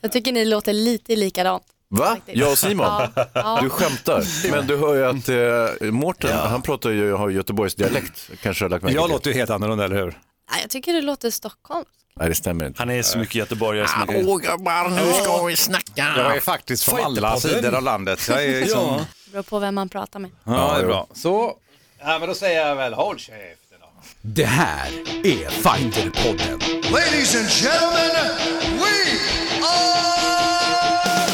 Jag tycker ni låter lite likadant. Va? Jag och Simon? Ja, ja. Du skämtar. Men du hör ju att eh, Mårten, han pratar ju, har Göteborgs dialekt. Kanske har lagt Jag låter ju helt annorlunda, eller hur? Nej, jag tycker det låter Stockholm. Nej, det stämmer inte. Han är så mycket göteborgare som man kan... Åh grabbar, nu ska vi snacka. Jag är faktiskt från alla sidor av landet. Jag är liksom... Ja. Det beror på vem man pratar med. Ja, det är bra. Så, ja, men då säger jag väl håll käften då. Det här är Fighterpodden. Ladies and gentlemen, we are.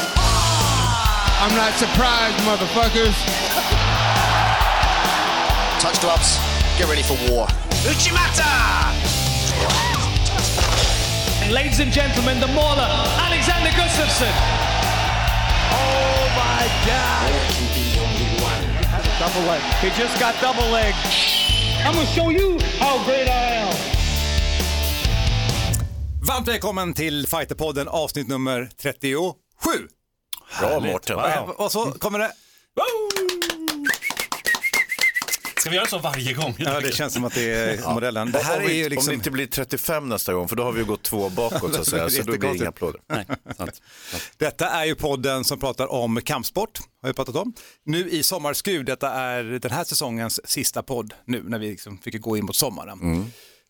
I'm not surprised, motherfuckers. Touch gloves. Get ready for war. Uchimata! And ladies and gentlemen, the mauler, Alexander Gustafsson. Oh my God! Double leg. He just got double leg. I'm gonna show you how great I am. Varmt välkommen till Fighterpodden avsnitt nummer 37. Bra Mårten. Eh, Och så kommer det... Ska vi göra så varje gång? Ja, det känns som att det är modellen. Det här om, är ju om liksom... det inte blir 35 nästa gång, för då har vi ju gått två bakåt så att säga, så då blir det inga applåder. Nej, sant. Detta är ju podden som pratar om kampsport, har vi pratat om. Nu i Sommarskrud, detta är den här säsongens sista podd nu när vi liksom fick gå in mot sommaren. Mm.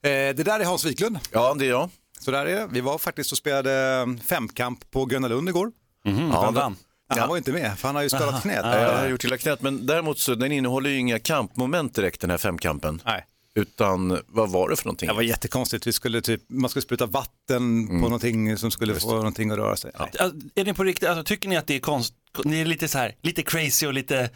Eh, det där är Hans Wiklund, Ja, det är jag. Så där är det. Vi var faktiskt och spelade femkamp på Gröna Lund igår. Mm, vann? Ja, Han var inte med, för han har ju skadat knät. Jag har gjort illa knät, men däremot så den innehåller ju inga kampmoment direkt den här femkampen. Nej. Utan vad var det för någonting? Det var jättekonstigt, vi skulle typ, man skulle spruta vatten på någonting som skulle få någonting att röra sig. Nej. Alltså, Är ni på riktigt, alltså, tycker ni att det är konst, ni är lite så här, lite crazy och lite,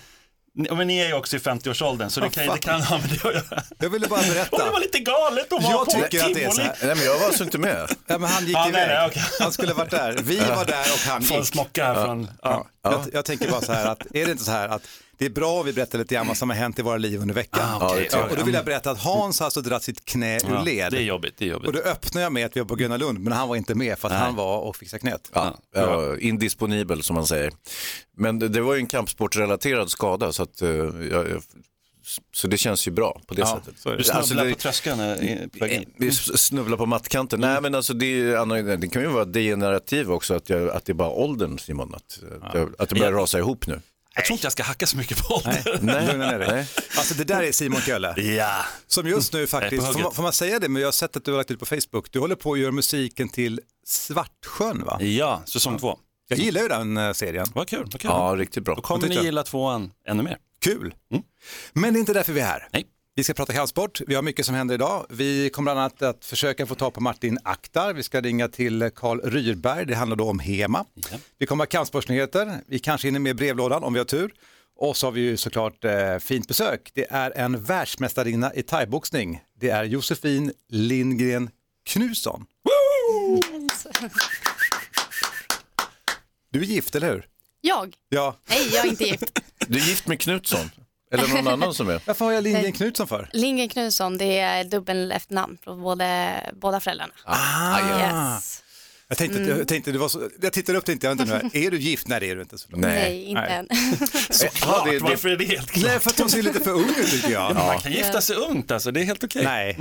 Ja, men ni är ju också i 50-årsåldern så det kan, det kan ha med det att göra. Jag ville bara Och det berätta. var lite galet att vara Jag på tycker att det är så här. Nej, men jag var alltså inte med. Ja, men han gick Ja, iväg. nej, okej. Han skulle varit där. Vi var där och han en gick. smocka här från, ja. Jag, jag tänker bara så här att, är det inte så här att det är bra att vi berättar lite grann vad som har hänt i våra liv under veckan. Ah, okej. ja, och då vill jag berätta att Hans har alltså dragit sitt knä ur Ja, led. det är jobbigt, det är jobbigt. Och då öppnar jag med att vi var på Gröna Lund, men han var inte med för att Nej. han var och fixade knät. Ja, var indisponibel som man säger. Men det, det var ju en kampsportrelaterad skada så, att, eh, jag, jag, så det känns ju bra på det Ja, sättet. det. Du snubblar Alltså, på tröskeln eh, på väg in. Vi s- snubblar på mattkanten. Nej men alltså det, är, det kan ju vara degenerativ också, att, jag, att det är bara åldern Simon, att, jag, att det börjar rasa ihop nu. Jag tror inte jag ska hacka så mycket på ålder. Nej, lugna ner dig. Nej. Alltså det där är Simon Kölle. Ja. Som just nu faktiskt, får man, får man säga det, men jag har sett att du har lagt ut på Facebook, du håller på att göra musiken till Svartsjön va? ja, säsong två. Jag gillar ju den eh, serien. Vad kul, vad kul. Ja, riktigt bra. Då kommer ni gilla tvåan ännu mer. Kul. Men det är inte därför vi är här. Nej. Vi ska prata kampsport, vi har mycket som händer idag. Vi kommer bland annat att försöka få tag på Martin Aktar, vi ska ringa till Karl Ryrberg, det handlar då om HEMA. Vi kommer ha kampsportsnyheter, vi kanske hinner med brevlådan om vi har tur. Och så har vi ju såklart eh, fint besök. Det är en världsmästarinna i thaiboxning. Det är Josefin Lindgren Knutsson. Du är gift, eller hur? Jag? Ja. Nej, jag är inte gift. Du är gift med Knutsson? Eller någon annan som är? Varför har jag Lindgren. Knutsson för? Lindgren Knutsson, det är dubbel efternamn från både, båda föräldrarna. Ah, Yes. Jag tänkte, Mm. jag, tänkte det var så, jag tittade upp tänkte jag vänta nu, är du gift? Nej det är du inte. Så. Nej, inte Nej. än. Ja, det, det, Varför är det helt klart? Nej för att hon ser lite för ung ut tycker jag. Man kan gifta sig ungt alltså, det är helt okej. Nej,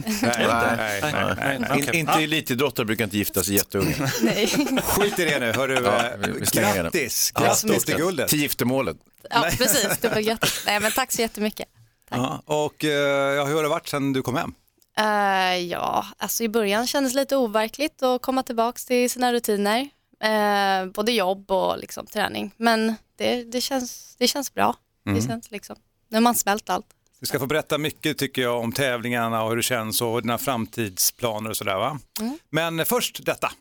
in, inte elitidrottare brukar inte gifta sig jätteunga. Nej. Skit i det nu, hörru. Ja, eh, vi- vi grattis, Ja, grattis till tack. guldet. Till giftermålet. Ja, precis. Dubbelgrattis. Nej, men tack så jättemycket. Ja, och eh, ja, hur har det varit sedan du kom hem? Eh, ja, alltså i början kändes det lite overkligt att komma tillbaka till sina rutiner. Eh, både jobb och liksom, träning. Men det, det, känns, det känns bra. Det känns liksom, nu har man smält allt. Du ska få berätta mycket tycker jag om tävlingarna och hur det känns och dina framtidsplaner och sådär va? Men först detta.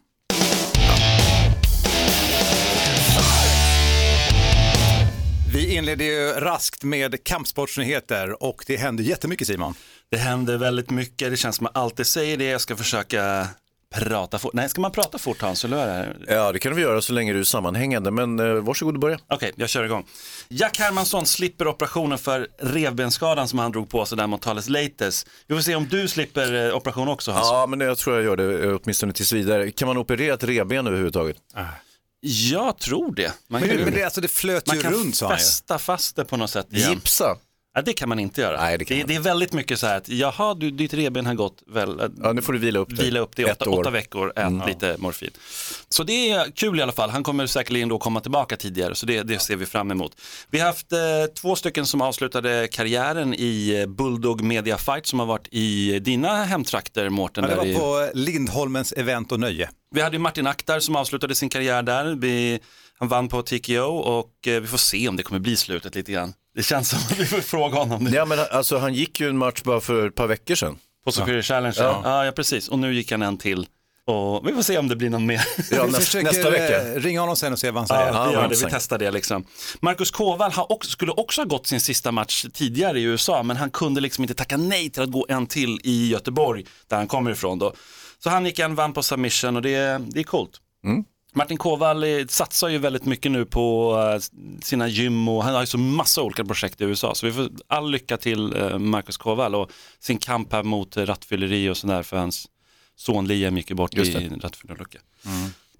Vi inleder ju raskt med kampsportsnyheter och det händer jättemycket Simon. Det händer väldigt mycket, det känns som att jag alltid säger det, jag ska försöka prata fort. Nej, ska man prata fort Hans? Eller är det? Ja, det kan vi göra så länge du är sammanhängande, men eh, varsågod och börja. Okej, jag kör igång. Jack Hermansson slipper operationen för revbensskadan som han drog på sig där mot Thales Leites. Vi får se om du slipper eh, operation också Hans. Ja, men jag tror jag gör det eh, åtminstone tills vidare. Kan man operera ett revben överhuvudtaget? Jag tror det. Man Men, kan, det- men det, alltså, det flöt man ju kan runt ju. fästa fast det på något sätt igen. Gipsa? Ja, det kan man inte göra. Nej, det det, det är väldigt mycket så här att, jaha, du, ditt revben har gått väl, Ja, nu får du vila upp dig. vila upp det i åtta. Mm. åtta veckor, ät lite morfin. Så det är kul i alla fall. Han kommer säkerligen då komma tillbaka tidigare, så det, det ser vi fram emot. Vi har haft eh, två stycken som avslutade karriären i eh, Bulldog Media Fight som har varit i dina hemtrakter, Mårten. Ja, det där i... var på Lindholmens event och nöje. Vi hade Martin Akhtar som avslutade sin karriär där. Vi, han vann på TKO och eh, vi får se om det kommer bli slutet lite grann. Det känns som att vi får fråga honom. Ja, men alltså, han gick ju en match bara för ett par veckor sedan. På Superior Challenge. Ja. Ja. ja, precis. Och nu gick han en till. Och vi får se om det blir någon mer. Ja, Vi nästa, försöker nästa vecka. eh, ringa honom sen och se vad han säger. Ja, vi, gör det, vi testar det liksom. Marcus Kåvall har också, skulle också ha gått sin sista match tidigare i USA, men han kunde liksom inte tacka nej till att gå en till i Göteborg, där han kommer ifrån då. Så han gick en, vann på submission och det, det är coolt. Martin Kåvall eh, satsar ju väldigt mycket nu på eh, sina gym och han har ju så massa olika projekt i USA. Så vi får all lycka till eh, Marcus Kåvall och sin kamp här mot rattfylleri och sådär för hans son Liam gick ju bort Just i en rattfylleriolycka.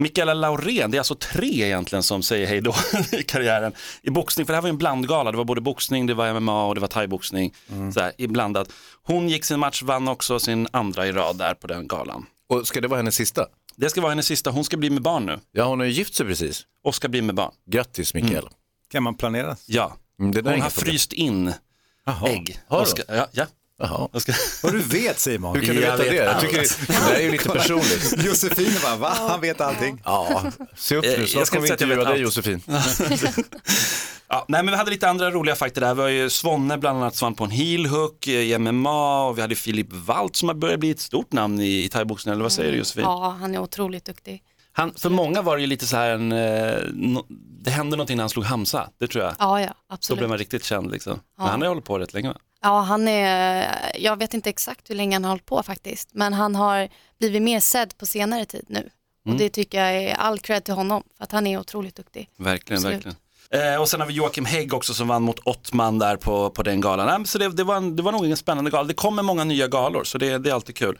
Mikaela Laurén, det är alltså tre egentligen som säger hej då i karriären. I boxning, för det här var ju en blandgala, det var både boxning, det var MMA och det var thaiboxning. Så här, i blandat. Hon gick sin match, vann också sin andra i rad där på den galan. Och ska det vara hennes sista? Det ska vara hennes sista, hon ska bli med barn nu. Ja, hon har ju gift sig precis. Och ska bli med barn. Grattis Mikael. Kan man planera? Ja, Mm, det där är hon har problem. fryst in Jaha. ägg. Har Och ska, ja, ja. Jaha. Ska, Vad du vet Simon. Hur kan du Jag veta vet det? Jag tycker det där är ju lite personligt. Josefin bara, va? Han vet allting. Ja, se upp nu. jag Snart ska kommer vi intervjua dig allt. Josefin. ja, nej, men vi hade lite andra roliga fighter där. Vi har ju Svonne bland annat som vann på en heel hook eh, i MMA och vi hade Filip Walt som har börjat bli ett stort namn i, i thaiboxning. Eller vad säger du Josefin? Ja, han är otroligt duktig. Han, för många var det ju lite så här en, eh, no, det hände någonting när han slog Hamza, det tror jag. Ja, ja, Då absolut. blev man riktigt känd liksom. Men Ja. han har ju hållit på rätt länge va? Ja, han är, jag vet inte exakt hur länge han har hållit på faktiskt, men han har blivit mer sedd på senare tid nu. Och det tycker jag är all cred till honom, för att han är otroligt duktig. Verkligen, Absolut. verkligen. Eh, och sen har vi Joakim Hägg också som vann mot Ottman där på, på den galan. Så det, det, var en, det var nog en spännande gala. Det kommer många nya galor så det, det är alltid kul.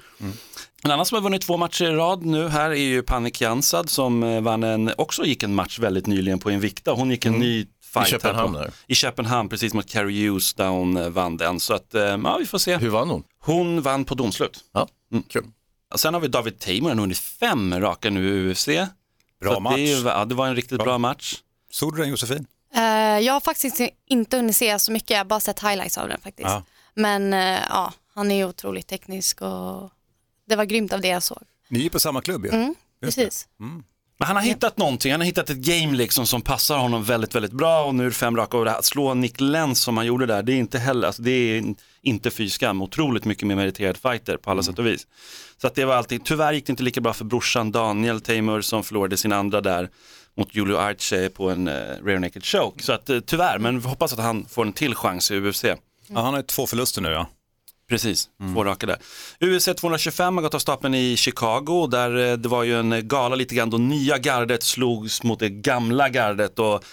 En annan som har vunnit två matcher i rad nu här är ju Panik Jansad som eh, vann en, också gick en match väldigt nyligen på Invicta. Hon gick en ny fight här Köpenhamn på, där. i Köpenhamn precis mot Carrie Hughes där hon eh, vann den. Så att, eh, ja vi får se. Hur vann hon? Hon vann på domslut. Ja, kul. Sen har vi David Tamer, han har vunnit fem raka nu i UFC. Bra Så match. Det, ja, det var en riktigt bra match. Såg du den Josefin? Eh, jag har faktiskt inte hunnit se så mycket, jag har bara sett highlights av den faktiskt. Ja. Men eh, ja, han är ju otroligt teknisk och det var grymt av det jag såg. Ni är på samma klubb ju. Mm, Just det. Men han har hittat någonting, han har hittat ett game liksom som passar honom väldigt, väldigt bra och nu är det fem raka och det här, att slå Nick Lenz som han gjorde där, det är inte heller, alltså det är inte fy skam, otroligt mycket mer meriterad fighter på alla sätt och vis. Så att det var alltid, tyvärr gick det inte lika bra för brorsan Daniel Tamer som förlorade sin andra där mot Julio Arce på en uh, Rare Naked Choke. Så att eh, tyvärr, men vi hoppas att han får en till chans i UFC. Ja, han har två förluster nu ja. Precis, två raka där. UFC 225 har gått av stapeln i Chicago där eh, det var ju en eh, gala lite grann då nya gardet slogs mot det gamla gardet och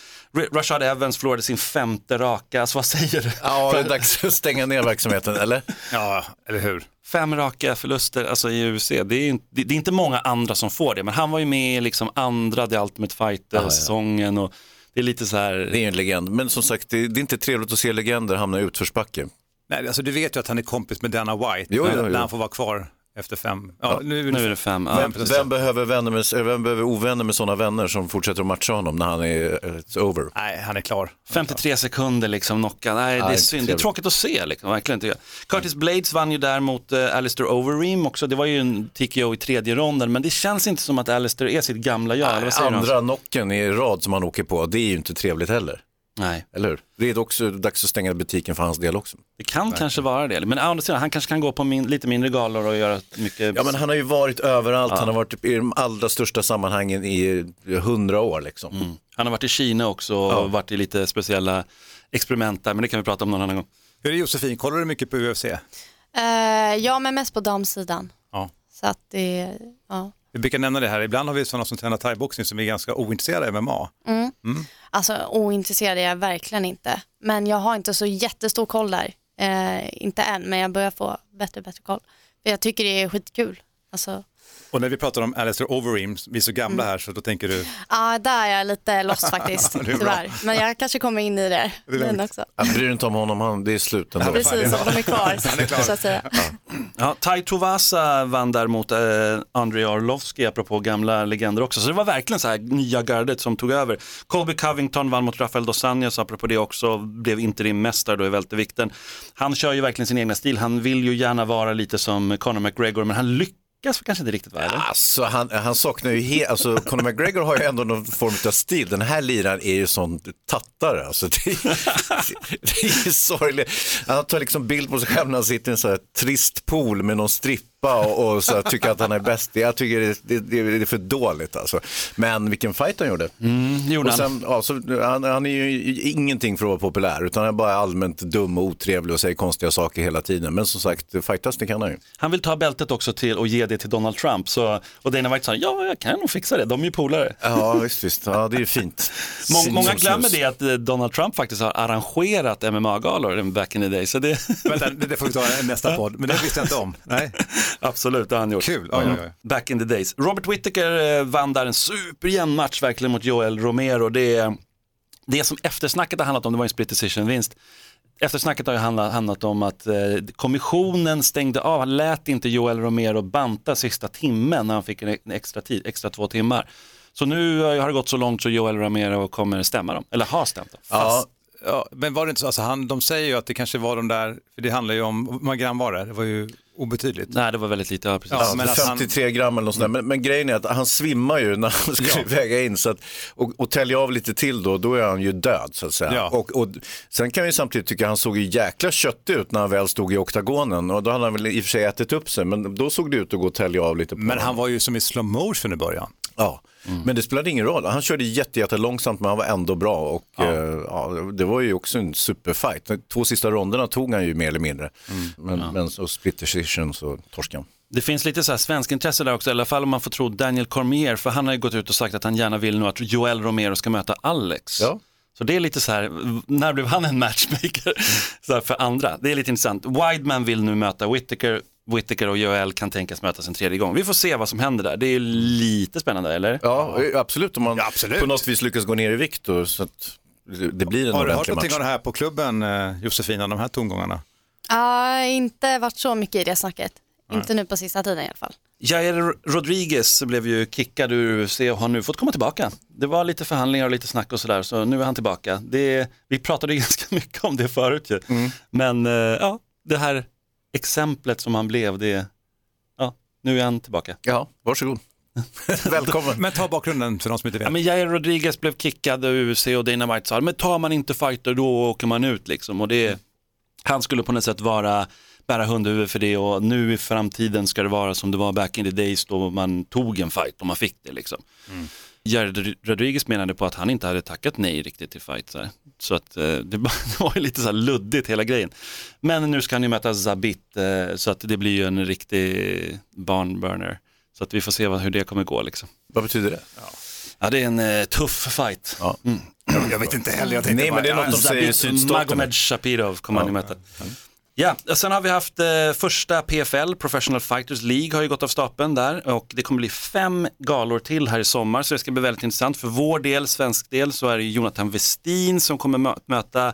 Rashad Evans förlorade sin femte raka, så vad säger du? Ja, det är dags att stänga ner verksamheten, eller? Ja, eller hur? Fem raka förluster alltså i UFC, det är, inte, det är inte många andra som får det, men han var ju med i liksom andra The Ultimate Fighter-säsongen och det är lite så här, Det är en legend. Men som sagt, det, det är inte trevligt att se legender hamna i utförsbacke. Nej, alltså du vet ju att han är kompis med Dana White Jo, när, jo, jo. när han får vara kvar efter fem. Ja, nu, nu är det fem. Ja. Vem, vem, behöver vänner med, eller vem behöver ovänner med sådana vänner som fortsätter att matcha honom när han är it's over? Nej, han är klar. 53 sekunder liksom knocka, nej det är Nej, synd, det är tråkigt att se liksom, verkligen tycker jag. Curtis Blades vann ju där mot uh, Alistair Overeem också, det var ju en TKO i tredje ronden, men det känns inte som att Alistair är sitt gamla jag, du? Andra knocken i rad som han åker på, det är ju inte trevligt heller. Nej, Eller hur? Det är också dags att stänga butiken för hans del också. det kan kanske vara det, men å andra sidan, han kanske kan gå på min, lite mindre galor och göra mycket, Ja men han har ju varit överallt, han har varit i de allra största sammanhangen i hundra år liksom. Mm. han har varit i Kina också och varit i lite speciella experiment där, men det kan vi prata om någon annan gång. Hur är det Josefin, kollar du mycket på UFC? Eh, ja, men mest på damsidan. Ja. Så att det, ja. Vi brukar nämna det här, ibland har vi sådana som tränar thaiboxning som är ganska ointresserade av MMA. Alltså ointresserad är jag verkligen inte. Men jag har inte så jättestor koll där. Eh, inte än, men jag börjar få bättre och bättre koll. För jag tycker det är skitkul. Alltså, och när vi pratar om Alistair Overeem, vi är så gamla här så då tänker du, Ja, där är jag lite lost faktiskt, Det är bra. tyvärr. Men jag kanske kommer in i det. Den också. Jag bryr dig inte om honom, han, det är slut ändå. Precis, de är kvar, så att säga. Ja, Tai Tuvasa vann där mot eh, Andrei Arlovski, apropå gamla legender också. Så det var verkligen så här nya gardet som tog över. Colby Covington vann mot Rafael dos Anjos, apropå det också, blev interimmästare då i vältervikten. Han kör ju verkligen sin egna stil, han vill ju gärna vara lite som Conor McGregor, men han lyckas kanske inte riktigt va? eller? Alltså, han, han saknar ju helt, alltså Conor McGregor har ju ändå någon form av stil. Den här liraren är ju sån tattare. Alltså, det, det är sorgligt. Han tar liksom bild på sig själv när han sitter i en sån här trist pool med någon stripp strippa och, och så tycker att han är bäst. Jag tycker det, det, det är för dåligt alltså. Men vilken fight han gjorde. Mm, gjorde Och han. sen, ja, så, han, han är ju ingenting för att vara populär utan han är bara allmänt dum och otrevlig och säger konstiga saker hela tiden. Men som sagt, fightas det kan han ju. Han vill ta bältet också till och ge det till Donald Trump. Så, och Dana White sa, ja jag kan nog fixa det, de är ju polare. Ja, visst, visst. Ja, det är ju fint. Mång, många glömmer det att eh, Donald Trump faktiskt har arrangerat MMA-galor back in the day. Så det, vänta det får vi ta nästa podd, men det visste jag inte om. Nej. absolut, det har han gjort. Kul, oj, oj, oj. Back in the days. Robert Whittaker eh, vann där en superjämn match verkligen mot Joel Romero. Det, det som eftersnacket har handlat om, det var en split decision-vinst. Eftersnacket har ju handlat, handlat om att eh, kommissionen stängde av, han lät inte Joel Romero banta sista timmen när han fick en, en extra tid, extra två timmar. Så nu eh, har det gått så långt så Joel Romero kommer stämma dem, eller har stämt dem. Fast, ja, men var det inte så, alltså han, de säger ju att det kanske var de där, för det handlar ju om, hur många gram var det? Det var ju obetydligt. Nej, det var väldigt lite, ja, precis. Ja, Ja, men att han- 53 gram eller något sånt där. Men, men grejen är att han svimmar ju när han ska väga in. Så att, och, och täljer av lite till då, då är han ju död så att säga. Ja. Och, och, sen kan vi samtidigt tycka att han såg ju jäkla köttig ut när han väl stod i oktagonen. Och då hade han väl i och för sig ätit upp sig, men då såg det ut att gå och tälja av lite på Men honom. han var ju som i slow motion i början. Ja, men det spelade ingen roll. Han körde jätte, jätte långsamt men han var ändå bra och ja. ja, det var ju också en superfight. De två sista ronderna tog han ju mer eller mindre. Men, men så split decision så torskade han. Det finns lite så här svensk intresse där också, i alla fall om man får tro Daniel Cormier, för han har ju gått ut och sagt att han gärna vill nu att Joel Romero ska möta Alex. Ja. Så det är lite så här, när blev han en matchmaker så här för andra? Det är lite intressant. Wideman vill nu möta Whittaker, Whittaker och Joel kan tänkas mötas en tredje gång. Vi får se vad som händer där. Det är lite spännande, eller? Ja, absolut. Om man Ja, absolut. på något vis lyckas gå ner i vikt då, så att det blir en Har du hört någonting match. om det här på klubben, eh, Josefina, de här tongångarna? Ja, inte varit så mycket i det snacket. Inte nu på sista tiden i alla fall. Jair Rodriguez blev ju kickad ur UFC och har nu fått komma tillbaka. Det var lite förhandlingar och lite snack och sådär, så nu är han tillbaka. Det, vi pratade ju ganska mycket om det förut ju. Men eh, ja, det här exemplet som han blev, det, ja, nu är han tillbaka. Ja, varsågod. Välkommen. Men ta bakgrunden för de som inte vet. Ja, men Jair Rodriguez blev kickad av UFC och Dana White sa, men tar man inte fighter då åker man ut liksom. Och det, han skulle på något sätt vara, bära hundhuvud för det och nu i framtiden ska det vara som det var back in the days då man tog en fight och man fick det liksom. Jair Rodriguez menade på att han inte hade tackat nej riktigt till fight. Så, så att eh, det, var- lite så här luddigt hela grejen. Men nu ska han ju möta Zabit eh, så att det blir ju en riktig barnburner. Så att vi får se vad, hur det kommer gå liksom. Vad betyder det? Ja, det är en eh, tuff fight. Ja. Jag vet inte heller, jag tänkte Nej, men det är något de säger. Magomed Shapirov kommer han ju möta. Ja, och sen har vi haft eh, första PFL, Professional Fighters League, har ju gått av stapeln där och det kommer bli fem galor till här i sommar så det ska bli väldigt intressant. För vår del, svensk del, så är det Jonathan Westin som kommer mö- möta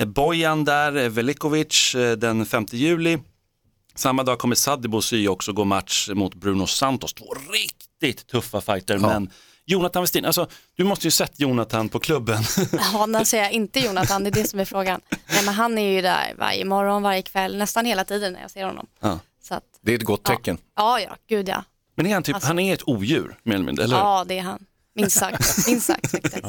eh, Bojan där, eh, Velikovic eh, den 5 juli. Samma dag kommer Sadibou Sy också gå match mot Bruno Santos. Två riktigt tuffa fighter, men Jonathan Westin, alltså du måste ju sett Jonathan på klubben. Ja, när säger jag inte Jonathan, det är det som är frågan. Nej, men han är ju där varje morgon, varje kväll, nästan hela tiden när jag ser honom. Ja. Så att, Det är ett gott tecken. ja, ja, gud ja. Men är han, typ, Alltså- han är ett odjur, mer eller mindre, eller? Ja, det är han. Minst sagt. Minst sagt. faktiskt.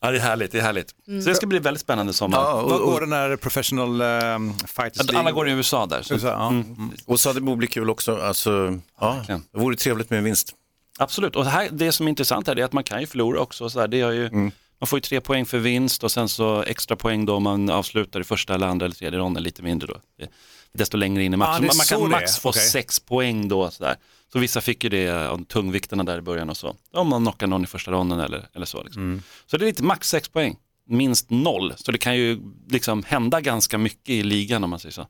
Ja, det är härligt, det är härligt. Så det ska bli väldigt spännande sommar. Ja, och, går och, den här professional um, fighters Att Alla går i USA där. Så. Så, ja. mm. och Sadebo blir kul också. Alltså, ja, det vore trevligt med en vinst. Absolut, och det, här, det som är intressant här är att man kan ju förlora också. Så här, det är ju, Mm. Man får ju tre poäng för vinst och sen så extra poäng då om man avslutar i första eller andra eller tredje ronden lite mindre då. Desto längre in i matchen. Ah, man, man kan max få Okej. sex poäng då. Så, där. så vissa fick ju det av tungviktarna där i början och så. Om man knockar någon i första ronden eller, eller så. Liksom. Mm. Så det är lite max sex poäng, minst noll. Så det kan ju liksom hända ganska mycket i ligan om man säger så.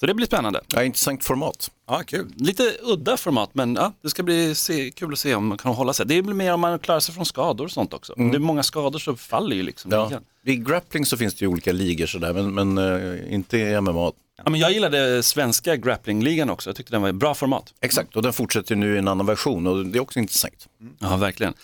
Så det blir spännande. Ja, intressant format. Ja, kul. Lite udda format, men ja, det ska bli se, kul att se om man kan hålla sig. Det blir mer om man klarar sig från skador och sånt också. Om det är många skador så faller ju liksom Ja. I grappling så finns det ju olika ligor sådär, men, men eh, inte i MMA. Ja, men jag gillade svenska grapplingligan också. Jag tyckte den var ett bra format. Exakt, och den fortsätter nu i en annan version och det är också intressant. Ja, verkligen.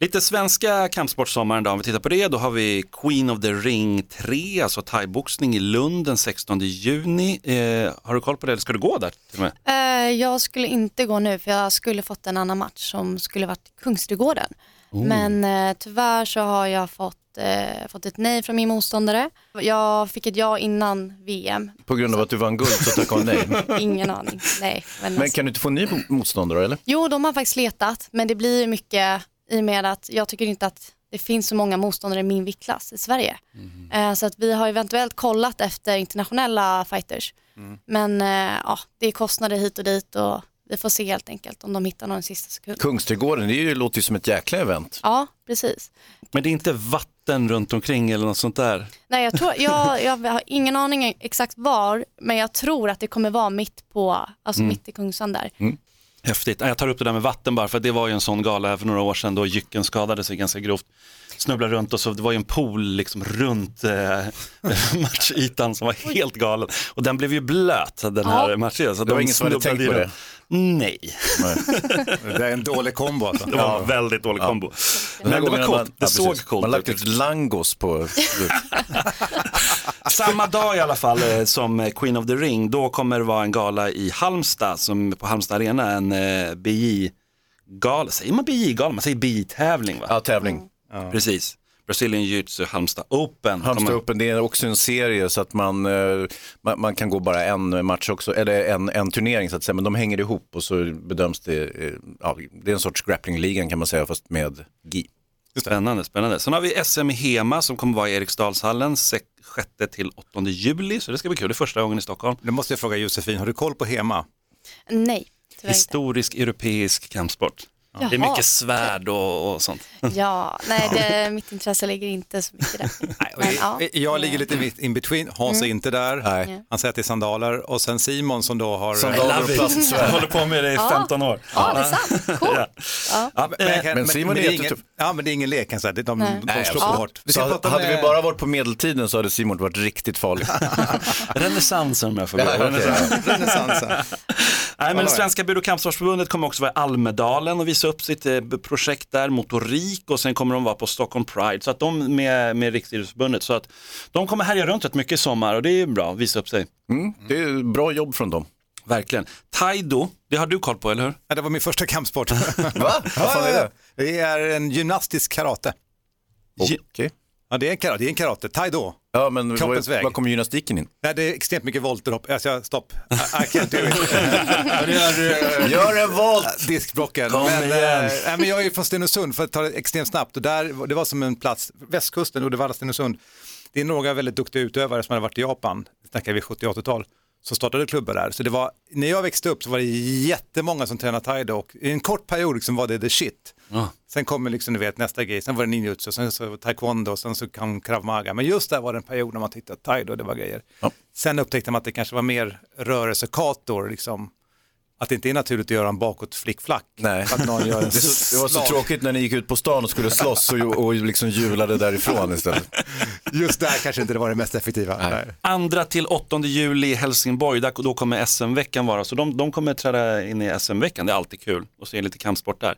Lite svenska kampsportsommaren då, om vi tittar på det, då har vi Queen of the Ring 3, alltså thaiboxning i Lund den 16 juni. Eh, har du koll på det, eller ska du gå där till och med? Eh, jag skulle inte gå nu för jag skulle fått en annan match som skulle varit Kungsträdgården. Men eh, tyvärr så har jag fått, eh, fått ett nej från min motståndare. Jag fick ett ja innan VM. På grund av att du vann guld så tackade hon nej. Ingen aning. Nej. Men Men alltså- kan du inte få en ny motståndare eller? Jo, de har faktiskt letat, men det blir mycket i och med att jag tycker inte att det finns så många motståndare i min viktklass i Sverige. Eh, Så att vi har eventuellt kollat efter internationella fighters. Men eh, ja, det är kostnader hit och dit och vi får se helt enkelt om de hittar någon sista sekund. Kungsträdgården, det är ju, låter ju som ett jäkla event. Ja, precis. Men det är inte vatten runt omkring eller något sånt där? Nej, jag, tror, jag, jag har ingen aning exakt var, men jag tror att det kommer vara mitt på, alltså mitt i Kungsan där. Häftigt. Jag tar upp det där med vatten bara för det var ju en sån gala för några år sedan då Jycken skadade sig ganska grovt. Snubblade runt och så det var ju en pool liksom runt eh, matchytan som var helt galen. Och den blev ju blöt den här Ja. matchen. Så Det var de ingen som hade tänkt på det. runt. Nej, Det är en dålig kombo alltså. det var en väldigt dålig kombo. Den här Men det var coolt, man- det ja, såg coolt Man har lagt ut. ut langos på... Samma dag i alla fall eh, som eh, Queen of the Ring, då kommer det vara en gala i Halmstad, som på Halmstad Arena, en eh, BJ-gala. Säger man BJ-gala? Man säger BJ-tävling va? Ja, tävling. Precis. Brazilian Jiu-Jitsu Halmstad Open. Halmstad Open, det är också en serie så att man, eh, man, man kan gå bara en match också, eller en, en turnering så att säga, men de hänger ihop och så bedöms det, ja, det är en sorts grapplинgligan kan man säga fast med GI. Spännande, spännande. Sen har vi SM i Hema som kommer vara i Eriksdalshallen 6 till 8 juli, så det ska bli kul. Det är första gången i Stockholm. Nu måste jag fråga Josefin, har du koll på Hema? Nej, tyvärr inte. Historisk europeisk kampsport. Det är Jaha. mycket svärd och, och sånt. Ja, nej, det, mitt intresse ligger inte så mycket där. Men, ja. Jag ligger lite mitt in between, Hans är inte där. Nej. Han säger att det är sandaler och sen Simon som då har... Sandaler och plastsvärd. håller på med det i 15 år. ja, det är sant. Coolt. Ja. Ja, men, kan- Men Simon det är jättetuff. Ja, men det är ingen lek kan säga. De, de, de Nej, slår på hårt. Vi Så hade med- vi bara varit på medeltiden så hade Simon varit riktigt farlig. Renässansen om jag får Ja, börja. okej. Renässansen. Nej, men Svenska Bud och kampsportsförbundet kommer också vara i Almedalen och visa upp sitt eh, projekt där, motorik och sen kommer de vara på Stockholm Pride, så att de med, med Riksidrottsförbundet, så att de kommer härja runt rätt mycket i sommar och det är bra att visa upp sig. Mm, det är bra jobb från dem. Verkligen. Taido, det har du koll på, eller hur? Ja, det var min första kampsport. Va? Vad fan är det? Det är en gymnastisk karate. Okej. Ja, det är en karate, det är en karate. Taido. Ja, men Kroppens vad, väg. vad kommer gymnastiken in? Nej, det är extremt mycket volter hopp. Alltså, stopp. I, I can't do it. Gör en volt! Diskbrocken. Kom men, igen. nej, men jag är ju från Stenungsund för att ta det extremt snabbt och där, det var som en plats, västkusten, Uddevalla, Stenungsund. Det är några väldigt duktiga utövare som hade varit i Japan, snackar vi 70-80-tal, som startade klubbar där. Så det var, när jag växte upp så var det jättemånga som tränade taido och i en kort period liksom var det the shit. Ja. Sen kommer liksom, du vet, nästa grej, sen var det ninjutsu, sen så taekwondo, sen så kom krav maga. Men just där var det en period när man tyckte att taido, det var grejer. Ja. Sen upptäckte man att det kanske var mer rörelsekator, liksom. Att det inte är naturligt att göra en bakåt flickflack. Nej. Att någon gör en Det, så, det var så tråkigt när ni gick ut på stan och skulle slåss och, och liksom hjulade därifrån istället. Just där kanske inte det var det mest effektiva. Nej. Andra till 8 juli i Helsingborg, där, då kommer SM-veckan vara, så de, de kommer träda in i SM-veckan, det är alltid kul att se lite kampsport där.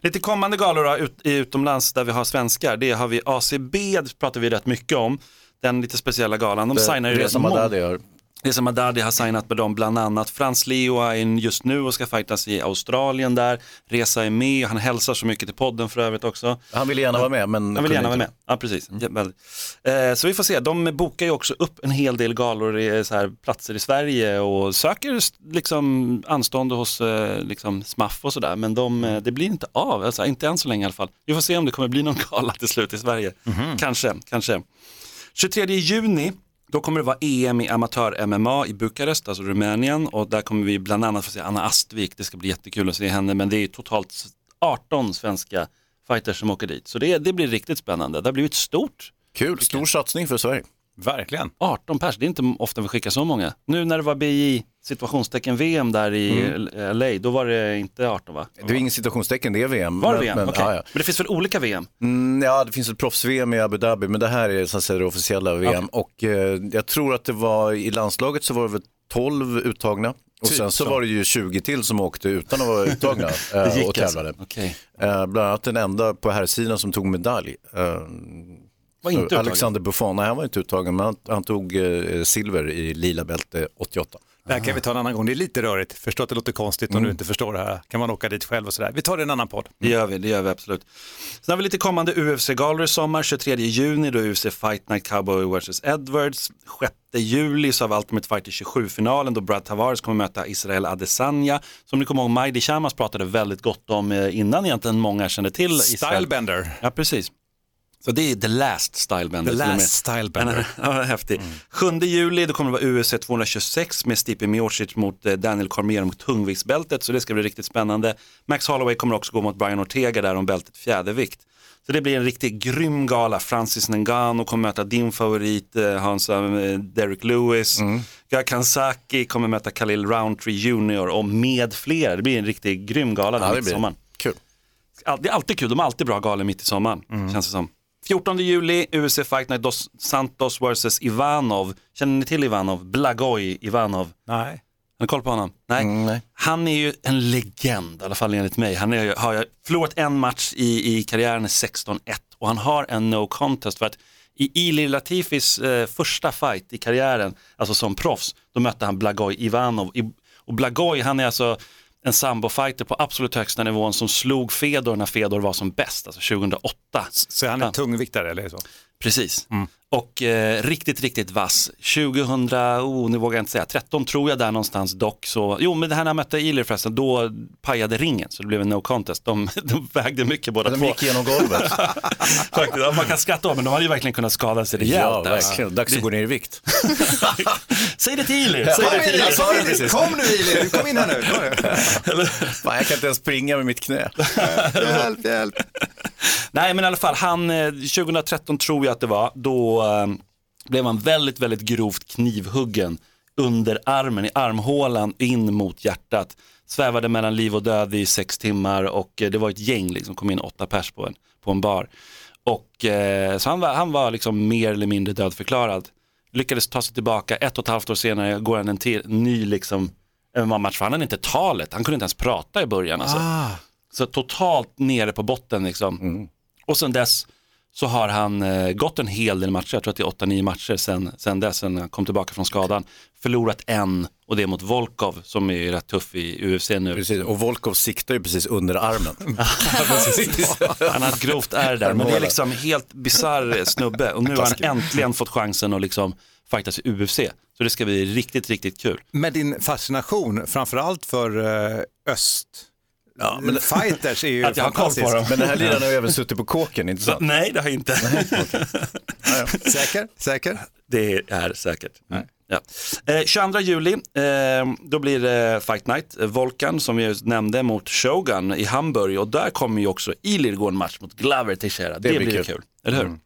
Lite kommande galor då, ut, i utomlands där vi har svenskar, det har vi ACB, det pratar vi rätt mycket om, den lite speciella galan. De signar ju det som Haddadi har. Reza Madadi har signat med dem bland annat. Frans Leo är just nu och ska fightas i Australien där. Reza är med han hälsar så mycket till podden för övrigt också. Han ville gärna vara med men Han vill gärna vara med. Ja, precis. Eh, så vi får se. De bokar ju också upp en hel del galor i så här, platser i Sverige och söker liksom, anstånd hos eh, liksom, SMAF och sådär. Men de, eh, det blir inte av, alltså, inte än så länge i alla fall. Vi får se om det kommer bli någon gala till slut i Sverige. Kanske, kanske. 23 juni då kommer det vara EM i amatör-MMA i Bukarest, alltså Rumänien och där kommer vi bland annat få se Anna Astvik, det ska bli jättekul att se henne, men det är totalt 18 svenska fighters som åker dit. Så det, det blir riktigt spännande, det har blivit stort. Kul, stor satsning för Sverige. Verkligen. 18 pers, det är inte ofta vi skickar så många. Nu när det var BI situationstecken VM där i Mm. LA, då var det inte 18 va? Det är ingen situationstecken, det är VM. Var det VM? Men, Okej. ja, ja. Men det finns väl olika VM? Mm, ja, det finns ett proffs-VM i Abu Dhabi, men det här är så att säga det officiella VM. Och eh, jag tror att det var i landslaget så var det väl 12 uttagna. Och Typ sen så var det ju 20 till som åkte utan att vara uttagna eh, och tävlade. alltså. Okej. Eh, bland annat den enda på här sidan som tog medalj. Eh. Alexander Buffon, nej han var inte uttagen, men han, han tog eh, silver i lila bälte 88. Det här kan vi ta en annan gång. Det är lite rörigt. Förstår att det låter konstigt om Mm. du inte förstår det här. Kan man åka dit själv och sådär. Vi tar det i en annan podd. Det gör vi, det gör vi absolut. Sen har vi lite kommande UFC-galor i sommar, 23 juni då UFC Fight Night Cowboy vs Edwards. 6 juli så har vi Ultimate Fighter 27-finalen då Brad Tavares kommer möta Israel Adesanya. Som ni kommer ihåg, Majdi Shamas pratade väldigt gott om eh, innan egentligen många kände till Israel. Stylebender. Ja, precis. Så det är the last stylebender. The last stylebender. Ja, häftig. 7 juli då kommer det vara UFC 226 med Stipe Miocic mot eh, Daniel Cormier mot tungviktsbältet så det ska bli riktigt spännande. Max Holloway kommer också gå mot Brian Ortega där om bältet fjädervikt. Så det blir en riktigt grym gala. Francis Ngannou kommer möta din favorit eh, Hans eh, Derek Lewis. Mm. Kansaki kommer möta Khalil Roundtree Jr och med flera. Det blir en riktigt grym gala Ja, den det mitt i blir sommaren. kul. Det är alltid kul, de har alltid bra galor mitt i sommaren, Mm. känns det som. 14 juli, UFC Fight Night Dos Santos vs Ivanov. Känner ni till Ivanov? Blagoj Ivanov. Nej. Har ni koll på honom? Nej. Mm, nej. Han är ju en legend, i alla fall enligt mig. Han är, har förlorat en match i, i karriären 16-1 och han har en no contest för att i Ilir Latifis eh, första fight i karriären, alltså som proffs, då mötte han Blagoj Ivanov. I, och Blagoj, han är alltså en sambofighter på absolut högsta nivån som slog Fedor när Fedor var som bäst, alltså 2008. Så han är tungviktare eller så? Precis. Mm. Och eh, riktigt, riktigt vass. 2000, oh, nu vågar jag inte säga, 13 tror jag där någonstans dock. Så, jo, men det här när jag mötte Ilir förresten, då pajade ringen så det blev en no contest. De, de vägde mycket båda De två. gick igenom golvet. Faktiskt, man kan skratta om, men de hade ju verkligen kunnat skada sig rejält. ja, där. verkligen. Dags att gå ner i vikt. Säg det till Ilir! Säg det till det precis. Kom nu Ili, kom in här nu. Kom nu. Fan, jag kan inte ens springa med mitt knä. Hjälp, hjälp. Nej men i alla fall, han, eh, 2013 tror jag att det var, då eh, blev han väldigt, väldigt grovt knivhuggen under armen, i armhålan in mot hjärtat. Svävade mellan liv och död i sex timmar och eh, det var ett gäng, liksom, kom in åtta pers på en, på en bar. Och, eh, så han var, han var liksom mer eller mindre dödförklarad. Lyckades ta sig tillbaka, ett och ett halvt år senare går han en till, ny liksom, MMA-match, för han hade inte talet, han kunde inte ens prata i början. Alltså. Ah. Så totalt nere på botten liksom. Och sen dess så har han eh, gått en hel del matcher, jag tror att det är 8-9 matcher sen, sen dess, sen han kom tillbaka från skadan. Förlorat en och det är mot Volkov som är rätt tuff i UFC nu. Precis. Och Volkov siktar ju precis under armen. Han har ett grovt ärr där, men det är liksom helt bisarr snubbe och nu har han äntligen fått chansen att liksom fightas i UFC. Så det ska bli riktigt, riktigt kul. Med din fascination, framförallt för uh, öst. Ja, men, Fighters är ju Att jag har koll på fantastiskt. dem. men den här liraren har ju även suttit på kåken, inte sant? Nej, det har jag inte. Säker? Säker? Det är säkert. Ja. Eh, 22 juli, eh, då blir det Fight Night. Eh, Volkan som vi nämnde mot Shogun i Hamburg och där kommer ju också Ilir gå en match mot Glover Teixeira. Det, blir blir kul. kul. Eller hur?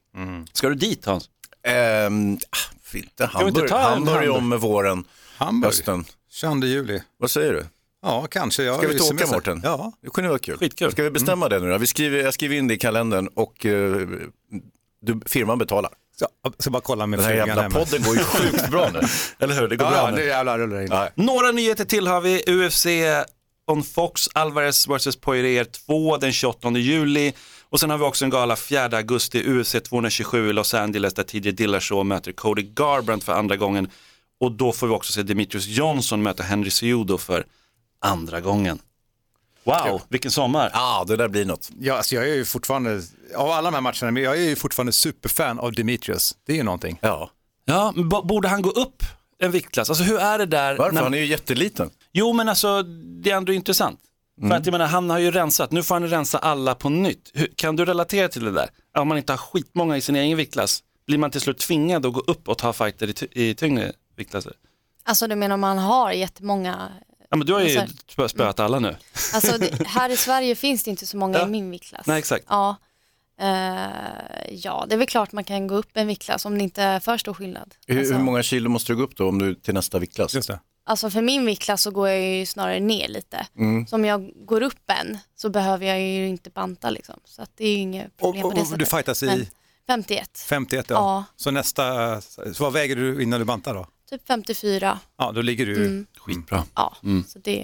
Ska du dit Hans? Ah, inte vi inte Hamburg. Hamburg Hamburg? om med våren, Hamburg? hösten. 22 juli. Vad säger du? Ja, kanske. Jag Ska vi åka. Mårten? Ja. Det kunde vara kul. Skitkul. Ska vi bestämma det nu då? Vi skriver, jag skriver in det i kalendern och eh, du, firman betalar. Så, jag ska bara kolla med Den här frugan jävla hemma. podden går ju sjukt bra nu. Eller hur? Det går Ja, bra ja, nu. nu jävlar rullar det in. Ja. Några nyheter till har vi. UFC on Fox, Alvarez vs Poirier 2 den 28 juli. Och sen har vi också en gala 4 augusti, UFC 227 i Los Angeles där TJ Dillashaw möter Cody Garbrandt för andra gången. Och då får vi också se Demetrius Johnson möta Henry Cejudo för andra gången. Wow, vilken sommar. Ja, det där blir något. Ja, alltså jag är ju fortfarande, av alla de här matcherna, men jag är ju fortfarande superfan av Demetrius. Det är ju någonting. Ja. Ja, men borde han gå upp en viktklass? Alltså hur är det där? Varför? när- Han är ju jätteliten. Jo men alltså det är ändå intressant. För att jag menar han har ju rensat, nu får han rensa alla på nytt. Hur, kan du relatera till det där? Om man inte har skitmånga i sin egen viktklass, blir man till slut tvingad att gå upp och ta fighter i, ty- i tyngre viktklasser? Alltså du menar om man har jättemånga, Ja men du har ju Alltså- spö- spöat alla nu. alltså det, här i Sverige finns det inte så många Ja. i min viktklass. Nej, exakt. Ja. Eh, ja, det är väl klart man kan gå upp en viktklass om det inte är för stor skillnad. Hur, Alltså, hur många kilo måste du gå upp då om du till nästa viktklass? Just det. alltså för min viktklass så går jag ju snarare ner lite. Mm. Så om jag går upp en så behöver jag ju inte banta liksom. Så att det är ju inget Och, problem på och, det och sättet. du fightas i Men 51, 51 ja. Ja. Så nästa, så vad väger du innan du bantar då? Typ 54. Ja, då ligger du, Mm. Skitbra. Ja, så det, det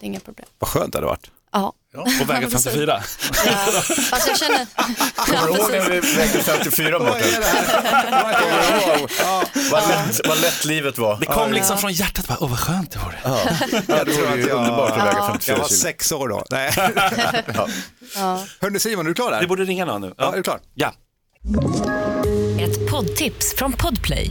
är inga problem. vad skönt det hade varit. Ja. Och väga 54. Ja, fast jag känner... Kommer du ihåg när vi vägde 54 Mårten? Vad lätt, vad lätt livet var. Det kom liksom från hjärtat, bara, åh vad skönt det vore. Ja, det tror vore ju att jag- underbart att väga Jag 54 var kilo. sex år då. Nej. Ja. Hörni Simon, är du klar där? Vi borde ringa någon nu. Ja, är du klar? Ja. Ett poddtips från Podplay.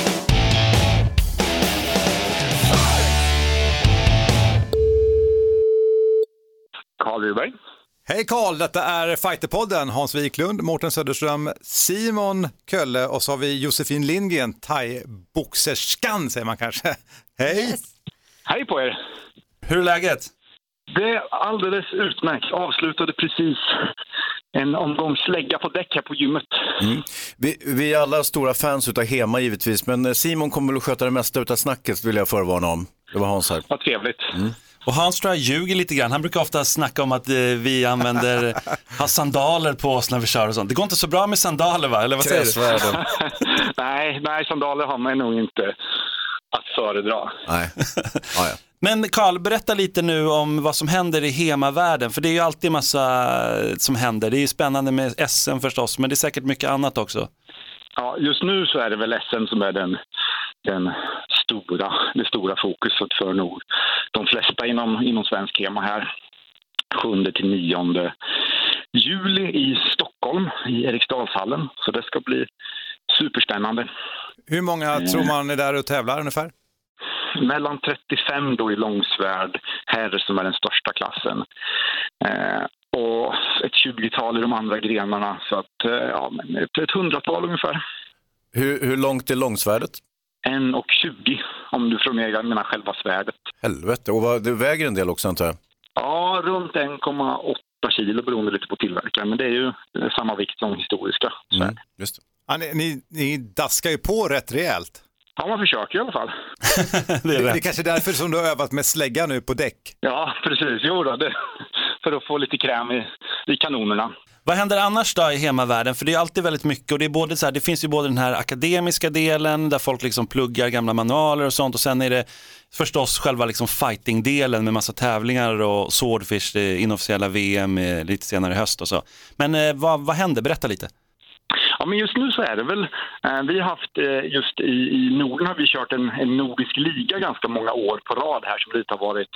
Carl Rydberg. Hej Karl, detta är Fighterpodden. Hans Wiklund, Mårten Söderström, Simon Kölle och så har vi Josefin Lindgren, thai-boxerskan säger man kanske. Hej! Hej på er! Hur är läget? Det är alldeles utmärkt. Avslutade precis en omgång slägga på däck här på gymmet. Vi, vi är alla stora fans utav Hema givetvis, men eh, Simon kommer att sköta det mesta utav snacket vill jag förvarna om. Det var Hans här. Vad trevligt. Och Hans tror jag ljuger lite grann. Han brukar ofta snacka om att eh, vi använder, har sandaler på oss när vi kör och sånt. Det går inte så bra med sandaler va? Eller vad säger du? Nej, nej, sandaler har man nog inte att föredra. Nej. Ja, ja. Men Karl, berätta lite nu om vad som händer i hemavärlden. För det är ju alltid massa som händer. Det är ju spännande med SM förstås, men det är säkert mycket annat också. Ja, just nu så är det väl SM som är den, den stora, det stora fokuset för nog de flesta inom, inom svensk hema här. 7 till 9 juli i Stockholm, i Eriksdalshallen. Så det ska bli superspännande. Hur många tror man är där och tävlar ungefär? mellan 35 då i långsvärd herr som är den största klassen. Eh, och ett 20-tal i de andra grenarna. Så att, eh, ja, men ett, ett hundratal ungefär. Hur, hur långt är långsvärdet? 1,20 om du från jag menar själva svärdet. Helvete, och vad, det väger en del också antar jag? Ja, runt 1,8 kilo beroende lite på tillverkaren. Men det är ju samma vikt som historiska svärd. Mm, just det. Ja, ni, ni, ni daskar ju på rätt rejält. Ja, man försöker i alla fall. Det är Det, det är kanske därför som du har övat med slägga nu på däck. Ja, precis. Jo då, det, för att få lite kräm i, i kanonerna. Vad händer annars då i hemmavärlden? För det är alltid väldigt mycket och det, är både så här, det finns ju både den här akademiska delen där folk liksom pluggar gamla manualer och sånt och sen är det förstås själva liksom fighting-delen med massa tävlingar och Swordfish, det inofficiella VM eh, lite senare i höst och så. Men eh, vad, vad händer? Berätta lite. Ja, men just nu så är det väl, eh, vi har haft eh, just i, i Norden har vi kört en, en nordisk liga ganska många år på rad här som lite har varit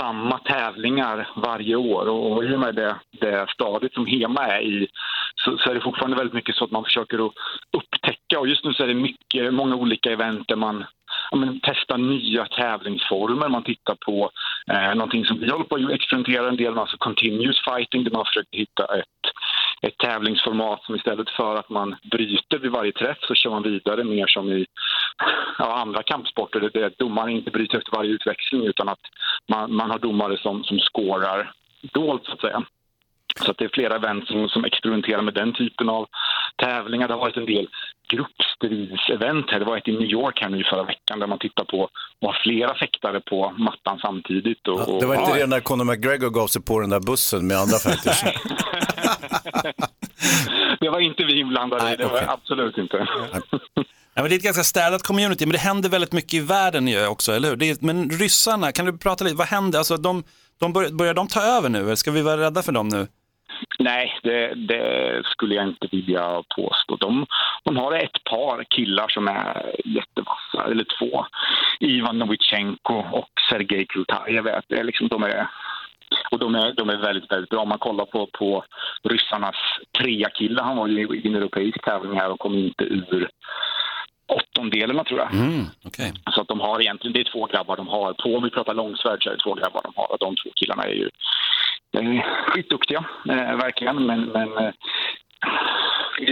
samma tävlingar varje år och, och i och med det, det stadiet som Hema är i så, så är det fortfarande väldigt mycket så att man försöker att upptäcka och just nu så är det mycket, många olika event där man ja, men, testar nya tävlingsformer. Man tittar på eh, någonting som vi håller på att experimentera en del med, alltså continuous fighting där man försöker hitta ett, ett tävlingsformat som istället för att man bryter vid varje träff så kör man vidare mer som i ja, andra kampsporter där domaren inte bryter efter varje utväxling utan att man, man har domare som, som skårar dolt så att säga. Så att det är flera event som, som experimenterar med den typen av tävlingar. Det har varit en del gruppstridsevent här. Det var ett i New York här nu förra veckan där man tittar på att ha flera fäktare på mattan samtidigt. Och, och, Det var inte ja, det när Conor McGregor gav sig på den där bussen med andra fighters. det var inte vi inblandade i, Nej, det var okej. absolut inte. Ja, men det är ett ganska städat community, men det händer väldigt mycket i världen ju också, eller hur? Det är, men ryssarna, kan du prata lite, vad händer? Alltså, de, de börjar, börjar de ta över nu, eller ska vi vara rädda för dem nu? Nej, det, det skulle jag inte vilja påstå. De, de har ett par killar som är jättevassa, eller två. Ivan Novichenko och Sergej Krutajev. Liksom, de är, och de är, de är väldigt, väldigt bra. Om man kollar på, på ryssarnas trea kille, han var ju i en europeisk tävling här och kom inte ur åttondelen tror jag. Mm, okay. Så att de har egentligen, det är två grabbar de har. På, om vi pratar långsvärd så är det två grabbar de har. Och de två killarna är ju eh, skitduktiga, eh, verkligen. Men, men eh,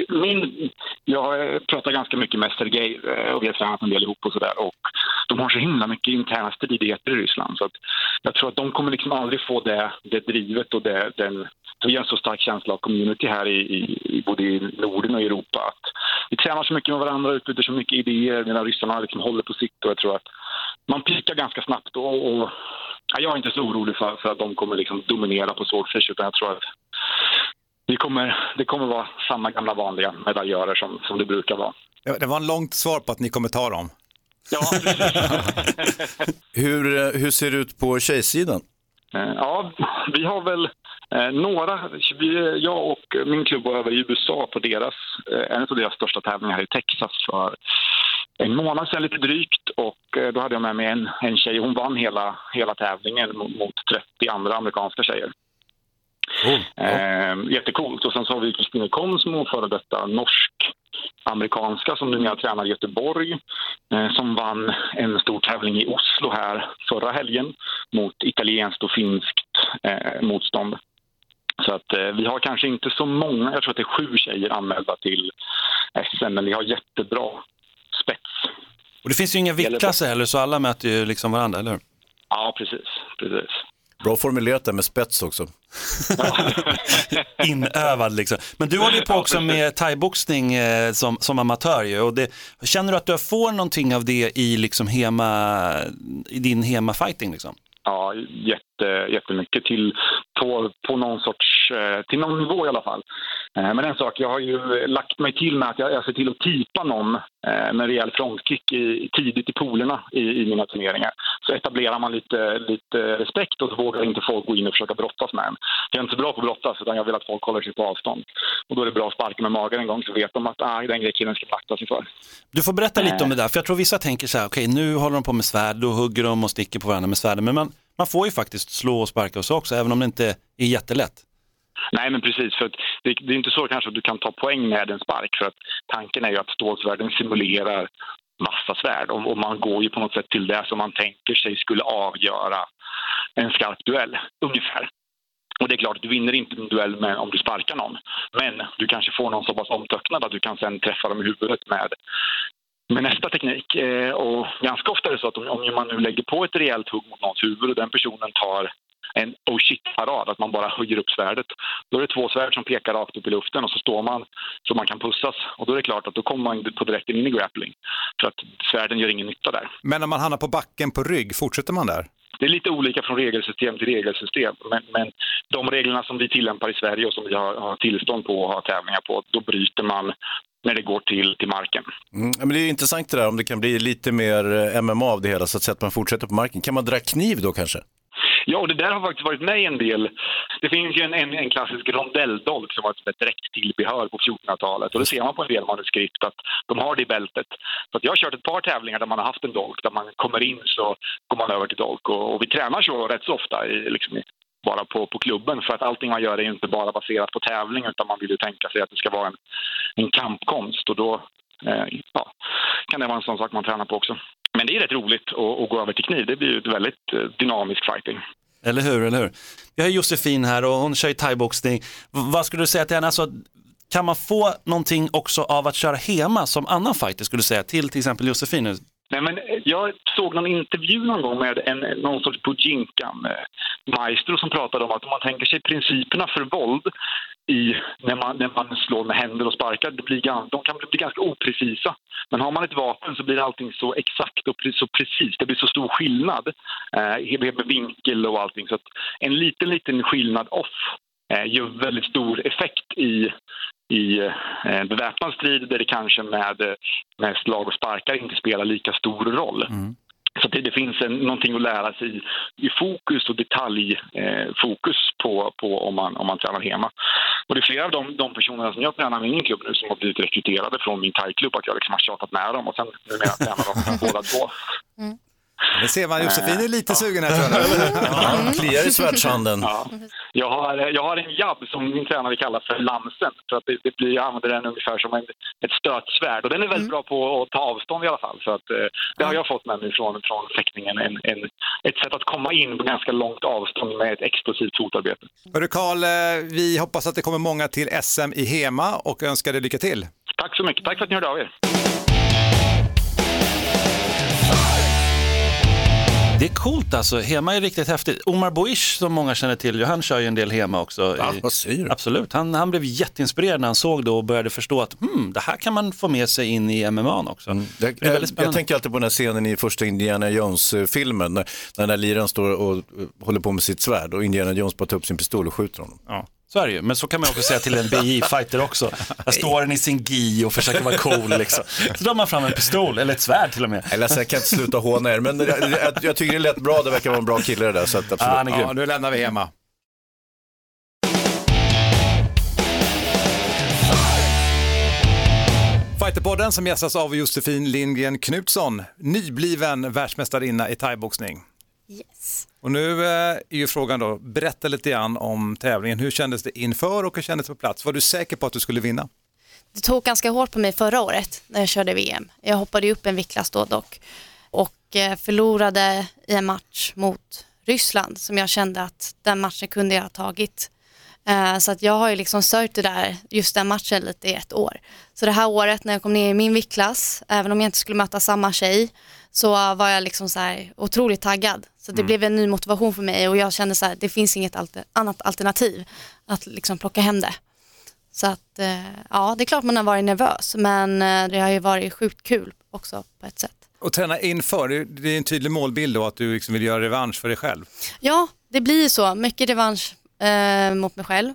min, jag pratar ganska mycket med Sergej eh, och vi har tränat en del ihop och sådär. Och de har så himla mycket interna stridigheter i Ryssland. Så att jag tror att de kommer liksom aldrig få det, det drivet och det, den... Vi har en så stark känsla av community här i, i, både i Norden och i Europa. Att vi tränar så mycket med varandra, utbyter så mycket idéer medan ryssarna liksom håller på sitt. Och jag tror att man pikar ganska snabbt. Och, och ja, jag är inte så orolig för, för att de kommer liksom dominera på swordfish utan jag tror att vi kommer, det kommer vara samma gamla vanliga medaljörer som, som det brukar vara. Det var en långt svar på att ni kommer ta dem. Ja, hur, eh, hur ser det ut på tjejsidan? Eh, ja, vi har väl eh, några. Vi, jag och min klubb var över i USA på deras, eh, en av deras största tävlingar i Texas för en månad sedan lite drygt och då hade jag med mig en, en tjej. Hon vann hela, hela tävlingen mot, mot 30 andra amerikanska tjejer. Eh, jättecoolt. Och sen så har vi Kristine Konsmo, före detta norsk-amerikanska som numera tränar i Göteborg eh, som vann en stor tävling i Oslo här förra helgen mot italienskt och finskt eh, motstånd. Så att eh, vi har kanske inte så många, jag tror att det är sju tjejer anmälda till SM, men vi har jättebra spets. Och det finns ju inga viktklasser heller, så alla möter ju liksom varandra, eller hur? Ja, precis. precis. Bra formulerat där med spets också. Inövad liksom. Men du håller ju på också med thaiboxning eh, som, som amatör ju. Och det, känner du att du får någonting av det i, liksom hema, i din hemafighting? Liksom? Ja, jätte, jättemycket till, på, på någon sorts, eh, till någon nivå i alla fall. Eh, Men en sak, jag har ju lagt mig till med att jag, jag ser till att tipa någon eh, med rejäl frontkick i, tidigt i polerna i, i mina turneringar. Så etablerar man lite, lite respekt och så vågar inte folk gå in och försöka brottas med en. Jag är inte så bra på att brottas utan jag vill att folk håller sig på avstånd. Och då är det bra att sparka med magen en gång så vet de att ah, den grejen killen ska akta sig för. Du får berätta lite om det där, för jag tror vissa tänker så här, okej nu håller de på med svärd, då hugger de och sticker på varandra med svärden. Men man, man får ju faktiskt slå och sparka och så också, även om det inte är jättelätt. Nej, men precis. För att det, det är inte så kanske att du kan ta poäng med en spark. För att tanken är ju att stålsvärden simulerar massa svärd och, och man går ju på något sätt till det som man tänker sig skulle avgöra en skarp duell, ungefär. Och det är klart, du vinner inte en duell med, om du sparkar någon. Men du kanske får någon så pass omtöcknad att du kan sen träffa dem i huvudet med, med nästa teknik. Eh, och ganska ofta är det så att om, man nu lägger på ett rejält hugg mot någons huvud och den personen tar en oh shit-parad, att man bara höjer upp svärdet. Då är det två svärd som pekar rakt upp i luften och så står man så man kan pussas. Och då är det klart att då kommer man på direkten in i grappling. För att svärden gör ingen nytta där. Men om man hamnar på backen på rygg, fortsätter man där? Det är lite olika från regelsystem till regelsystem. Men, men de reglerna som vi tillämpar i Sverige och som vi har, har tillstånd på och har tävlingar på, då bryter man när det går till, till marken. Mm, men det är intressant det där om det kan bli lite mer eh, MMA av det hela så att, säga att man fortsätter på marken. Kan man dra kniv då kanske? Ja, och det där har faktiskt varit med i en del. Det finns ju en, en, en klassisk rondelldolk som var ett direkt tillbehör på 1400-talet. Och det ser man på en del manuskript att de har det i bältet. Så att jag har kört ett par tävlingar där man har haft en dolk. Där man kommer in så går man över till dolk. Och, och vi tränar så rätt så ofta i, liksom, bara på, på klubben. För att allting man gör är ju inte bara baserat på tävling utan man vill ju tänka sig att det ska vara en, en kampkonst. Och då eh, ja, kan det vara en sån sak man tränar på också. Men det är rätt roligt att, att gå över till kniv. Det blir ju ett väldigt dynamiskt dynamisk fighting. Eller hur, eller hur? Vi har Josefin här och hon kör ju thaiboxning. Vad skulle du säga till henne? Alltså, kan man få någonting också av att köra hema som annan fighter skulle du säga till till exempel Josefin? Nej, men jag såg någon intervju någon gång med en, någon sorts Bujinkan-maestro som pratade om att om man tänker sig principerna för våld i, när, man, när man slår med händer och sparkar, det blir, de kan bli ganska oprecisa. Men har man ett vapen så blir allting så exakt och så precis. Det blir så stor skillnad eh, med vinkel och allting. Så att en liten, liten skillnad off gör väldigt stor effekt i, i eh, beväpnad strid där det kanske med, eh, med slag och sparkar inte spelar lika stor roll. Så det, det finns en, någonting att lära sig i, i fokus och detaljfokus eh, på, på om, man, om man tränar hemma. Och det är flera av de, de personerna som jag tränar med i min klubb nu som har blivit rekryterade från min thaiklubb att jag liksom har tjatat med dem och sen numera tränar de båda två. Det ser man, Josefin är lite sugen här tror jag. Ja, kliar i svärdshanden. Ja. Jag, har, jag har en jabb som min tränare kallar för lansen. För att det, det blir, jag använder den ungefär som en, ett stötsvärd. Och den är väldigt bra på att ta avstånd i alla fall. Så att, eh, det har jag fått med mig från, från fäktningen. En, en, ett sätt att komma in på ganska långt avstånd med ett explosivt fotarbete. Hörru Karl, eh, vi hoppas att det kommer många till SM i Hema och önskar dig lycka till. Tack så mycket. Tack för att ni hörde av er. Det är coolt alltså, Hema är riktigt häftigt. Omar Boish som många känner till, han kör ju en del Hema också. Ja, vad du? Absolut, han, han blev jätteinspirerad när han såg det och började förstå att hmm, det här kan man få med sig in i MMA också. Det, Det är väldigt jag, tänker alltid på den här scenen i första Indiana Jones-filmen när, när den där liraren står och håller på med sitt svärd och Indiana Jones bara tar upp sin pistol och skjuter honom. Ja. Så är det ju, men så kan man också säga till en BJ-fighter också. Där står den i sin gi och försöker vara cool liksom. Så drar man fram en pistol, eller ett svärd till och med. Eller så jag kan inte sluta håna er, men jag, jag, jag tycker det lät bra, det verkar vara en bra kille det där. Så att absolut. Ja, han är grym. Ja, nu lämnar vi Hema. Fighterpodden som gästas av Josefin Lindgren Knutsson, nybliven världsmästarinna i thaiboxning. Yes. Och nu eh, är ju frågan då, berätta lite grann om tävlingen. Hur kändes det inför och hur kändes det på plats? Var du säker på att du skulle vinna? Det tog ganska hårt på mig förra året när jag körde VM. Jag hoppade upp en viktklass då dock och eh, förlorade i en match mot Ryssland som jag kände att den matchen kunde jag ha tagit. Eh, Så att jag har ju liksom sörjt det där, just den matchen lite i ett år. Så det här året när jag kom ner i min viktklass, även om jag inte skulle möta samma tjej, så var jag liksom så här otroligt taggad. Så det blev en ny motivation för mig och jag kände så här, det finns inget alter, annat alternativ att liksom plocka hem det. Så att eh, ja, det är klart man har varit nervös, men eh, det har ju varit sjukt kul också på ett sätt. Och träna inför, det- är en tydlig målbild då att du liksom vill göra revansch för dig själv. Ja, det blir ju så. Mycket revansch eh, mot mig själv.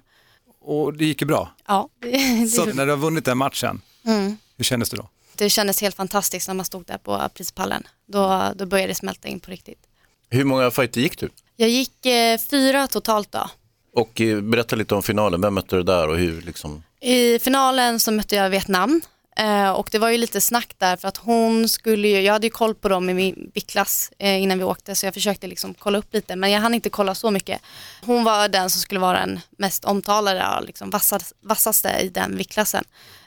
Och det gick ju bra. Ja, det, Så det, när du har vunnit den matchen, mm. hur kändes det då? Det kändes helt fantastiskt när man stod där på prispallen. Då, då började det smälta in på riktigt. Hur många fighter gick du? Jag gick eh, fyra totalt då. Och eh, berätta lite om finalen, vem mötte du där och hur liksom... I finalen så mötte jag Vietnam eh, och det var ju lite snack där för att hon skulle ju, jag hade ju koll på dem i min viktklass eh, innan vi åkte så jag försökte liksom kolla upp lite men jag hann inte kolla så mycket. Hon var den som skulle vara den mest omtalade och liksom vassast, vassaste i den viktklassen.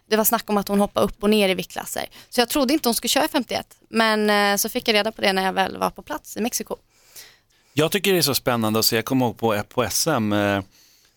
Det var snack om att hon hoppade upp och ner i viktklasser. Så jag trodde inte hon skulle köra 51 men eh, så fick jag reda på det när jag väl var på plats i Mexiko. Jag tycker det är så spännande att se, jag kommer ihåg på, på SM, eh,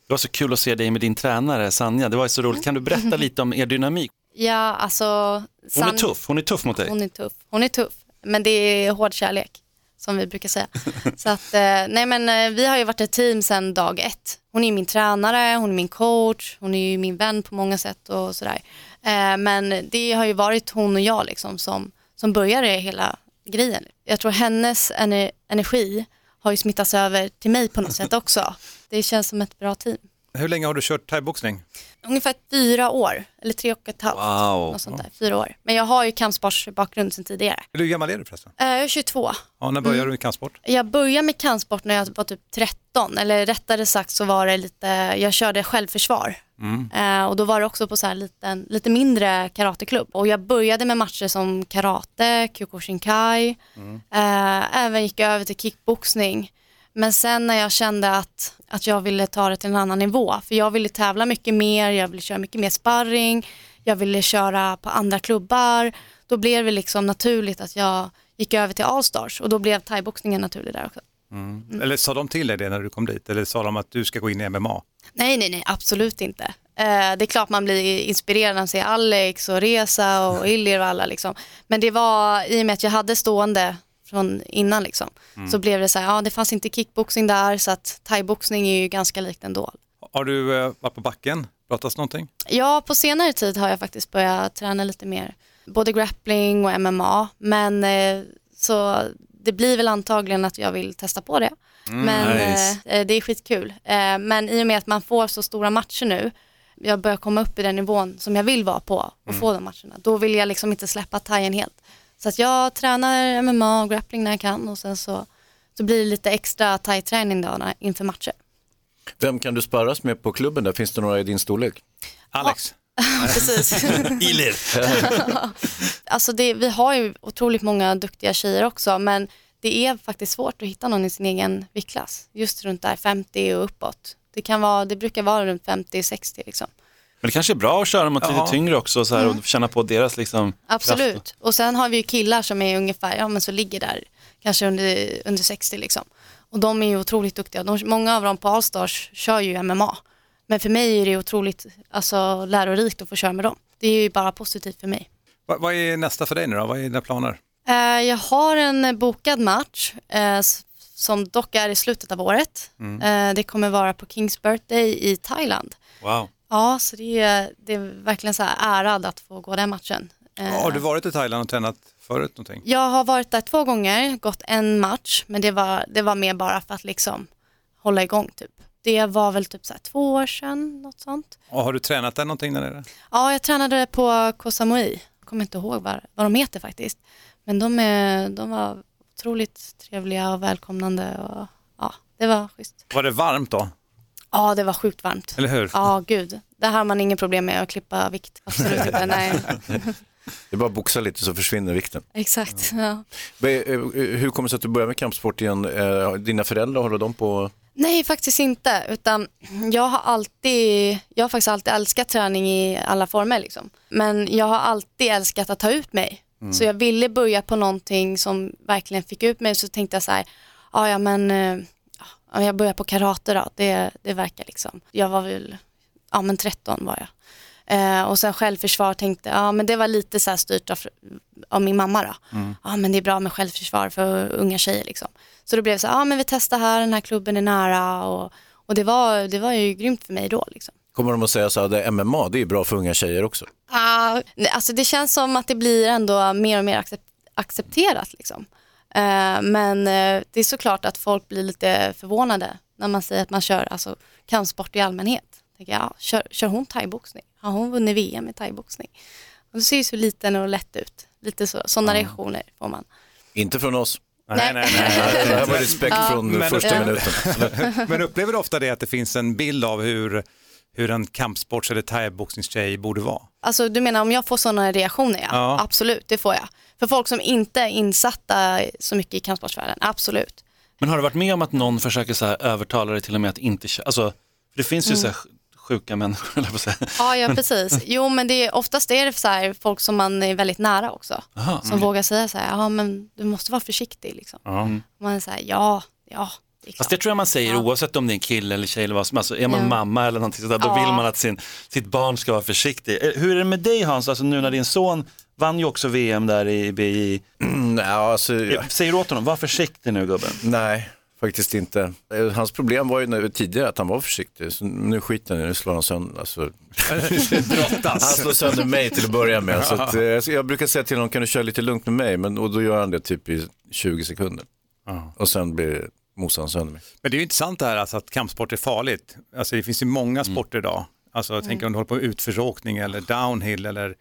det var så kul att se dig med din tränare Sanja, det var så roligt. Kan du berätta lite om er dynamik? Ja, alltså... Hon är San- tuff, hon är tuff mot dig. Hon är tuff. Hon är tuff, men det är hård kärlek som vi brukar säga. Så att, eh, nej men eh, vi har ju varit ett team sedan dag ett. Hon är min tränare, hon är min coach, hon är ju min vän på många sätt och sådär. Eh, Men det har ju varit hon och jag liksom som, som började hela grejen. Jag tror hennes ener- energi har ju smittats över till mig på något sätt också. Det känns som ett bra team. Hur länge har du kört thaiboxning? Ungefär fyra år, eller tre och ett halvt. Wow. Något sånt där, fyra år. Men jag har ju kampsportsbakgrund sedan tidigare. Hur gammal är du förresten? Eh, Jag är 22. Ja, när började du med kampsport? Jag började med kampsport när jag var typ 13, eller rättare sagt så var det lite, jag körde självförsvar. Eh, och då var det också på så här liten, lite mindre karateklubb. Och jag började med matcher som karate, kyokushinkai, eh, även gick jag över till kickboxning. Men sen när jag kände att, att jag ville ta det till en annan nivå, för jag ville tävla mycket mer, jag ville köra mycket mer sparring, jag ville köra på andra klubbar, då blev det liksom naturligt att jag gick över till Allstars och då blev thaiboxningen naturlig där också. Eller sa de till dig det när du kom dit? Eller sa de att du ska gå in i MMA? Nej, nej, nej, absolut inte. Eh, det är klart man blir inspirerad när man ser Alex och Reza och Ilir och alla liksom. Men det var i och med att jag hade stående från innan liksom. Så blev det så här, ja det fanns inte kickboxing där så att thaiboxning är ju ganska likt ändå. Har du eh, varit på backen? Pratas någonting? Ja, på senare tid har jag faktiskt börjat träna lite mer. Både grappling och MMA. Men eh, så det blir väl antagligen att jag vill testa på det. men nice. eh, det är skitkul. Eh, men i och med att man får så stora matcher nu, jag börjar komma upp i den nivån som jag vill vara på och få de matcherna. Då vill jag liksom inte släppa thaien helt. Så att jag tränar MMA och grappling när jag kan och sen så, så blir det lite extra thai-träning då när- inför matcher. Vem kan du sparras med på klubben där? Finns det några i din storlek? Alex? Precis. Ilir. alltså det, vi har ju otroligt många duktiga tjejer också men det är faktiskt svårt att hitta någon i sin egen viktklass. Just runt där 50 och uppåt. Det, kan vara, det brukar vara runt 50-60 liksom. Men det kanske är bra att köra mot lite Jaha. tyngre också så här, Mm. och känna på deras liksom, kraft. Absolut. Och sen har vi ju killar som är ungefär, ja men så ligger där kanske under, under 60 liksom. Och de är ju otroligt duktiga. De, många av dem på Allstars kör ju MMA. Men för mig är det otroligt alltså, lärorikt att få köra med dem. Det är ju bara positivt för mig. Vad, vad är nästa för dig nu då? Vad är dina planer? Eh, jag har en bokad match eh, som dock är i slutet av året. Eh, det kommer vara på Kings birthday i Thailand. Wow. Ja, så det är, det är verkligen så här ärad att få gå den matchen. Eh, Har du varit i Thailand och tränat förut någonting? Jag har varit där två gånger, gått en match, men det var, det var mer bara för att liksom hålla igång typ. Det var väl typ så två år sedan, något sånt. Och har du tränat där någonting där nere? Ja, jag tränade på Koh Samui. Jag kommer inte ihåg vad, vad de heter faktiskt. Men de, är, de var otroligt trevliga och välkomnande och ja, det var schysst. Var det varmt då? Ja, det var sjukt varmt. Eller hur? Ja, gud. Det har man inget problem med att klippa vikt. Absolut inte. Nej, Det är bara att boxa lite så försvinner vikten. exakt. Ja. Men, eh, Hur kommer det sig att du börjar med kampsport igen? Eh, Dina föräldrar, håller de på? Nej, faktiskt inte. Utan jag har alltid, jag har faktiskt alltid älskat träning i alla former. Liksom. Men jag har alltid älskat att ta ut mig. Så jag ville börja på någonting som verkligen fick ut mig. Så tänkte jag så här, "Ja, ja men eh, ja, jag börjar på karate då. Det, det verkar liksom. Jag var väl, ja men 13 var jag. Eh, och sen självförsvar tänkte, ja men det var lite så här styrt av, av min mamma då. Ja men det är bra med självförsvar för unga tjejer liksom. Så då blev det så här, ja men vi testar här, den här klubben är nära och, och det, var, det var ju grymt för mig då liksom. Kommer de att säga så här, MMA, det är bra för unga tjejer också? Ah, alltså det känns som att det blir ändå mer och mer accept, accepterat liksom. Eh, men eh, det är såklart att folk blir lite förvånade när man säger att man kör alltså, kampsport i allmänhet. Tänker jag, ja, kör, kör hon thaiboxning? Har hon vunnit VM i thaiboxning? Och det ser ju så liten och lätt ut. Lite så, sådana reaktioner får man. Inte från oss. Nej. Det här var respekt Ja. från Men- första Ja. minuten. Men upplever du ofta det att det finns en bild av hur, hur en kampsports eller thaiboxningstjej borde vara? Alltså du menar om jag får sådana reaktioner? Ja. Ja. Absolut, det får jag. För folk som inte är insatta så mycket i kampsportsvärlden, absolut. Men har du varit med om att någon försöker så här övertala dig till och med att inte köra? Alltså, för det finns ju Mm. så här sjuka människor, jag på säga. Ja, ja precis. Jo, men det är, oftast är det så här, folk som man är väldigt nära också. Aha, Som vågar säga så här, ja men du måste vara försiktig liksom. Man är så här, ja, ja, klart. Fast det tror jag man säger Ja. oavsett om det är en kille eller tjej eller vad som alltså, Är man Ja. mamma eller någonting sådär, då Ja. vill man att sin, sitt barn ska vara försiktig. Eh, Hur är det med dig Hans, alltså nu när din son vann ju också VM där i BI. Nej, alltså, Säger du åt honom, var försiktig nu gubben. nej, faktiskt inte. Eh, Hans problem var ju när, tidigare att han var försiktig. Så nu skiter han i det, nu slår han sönder. Alltså, han slår sönder mig till att börja med. Så att, eh, så jag brukar säga till honom, kan du köra lite lugnt med mig? Men, och då gör han det typ i 20 sekunder. Och sen blir mosar han sönder mig. Men det är ju intressant det här alltså, att kampsport är farligt. Alltså, det finns ju många sporter idag. Alltså, jag tänker om du håller på med utförsåkning eller downhill eller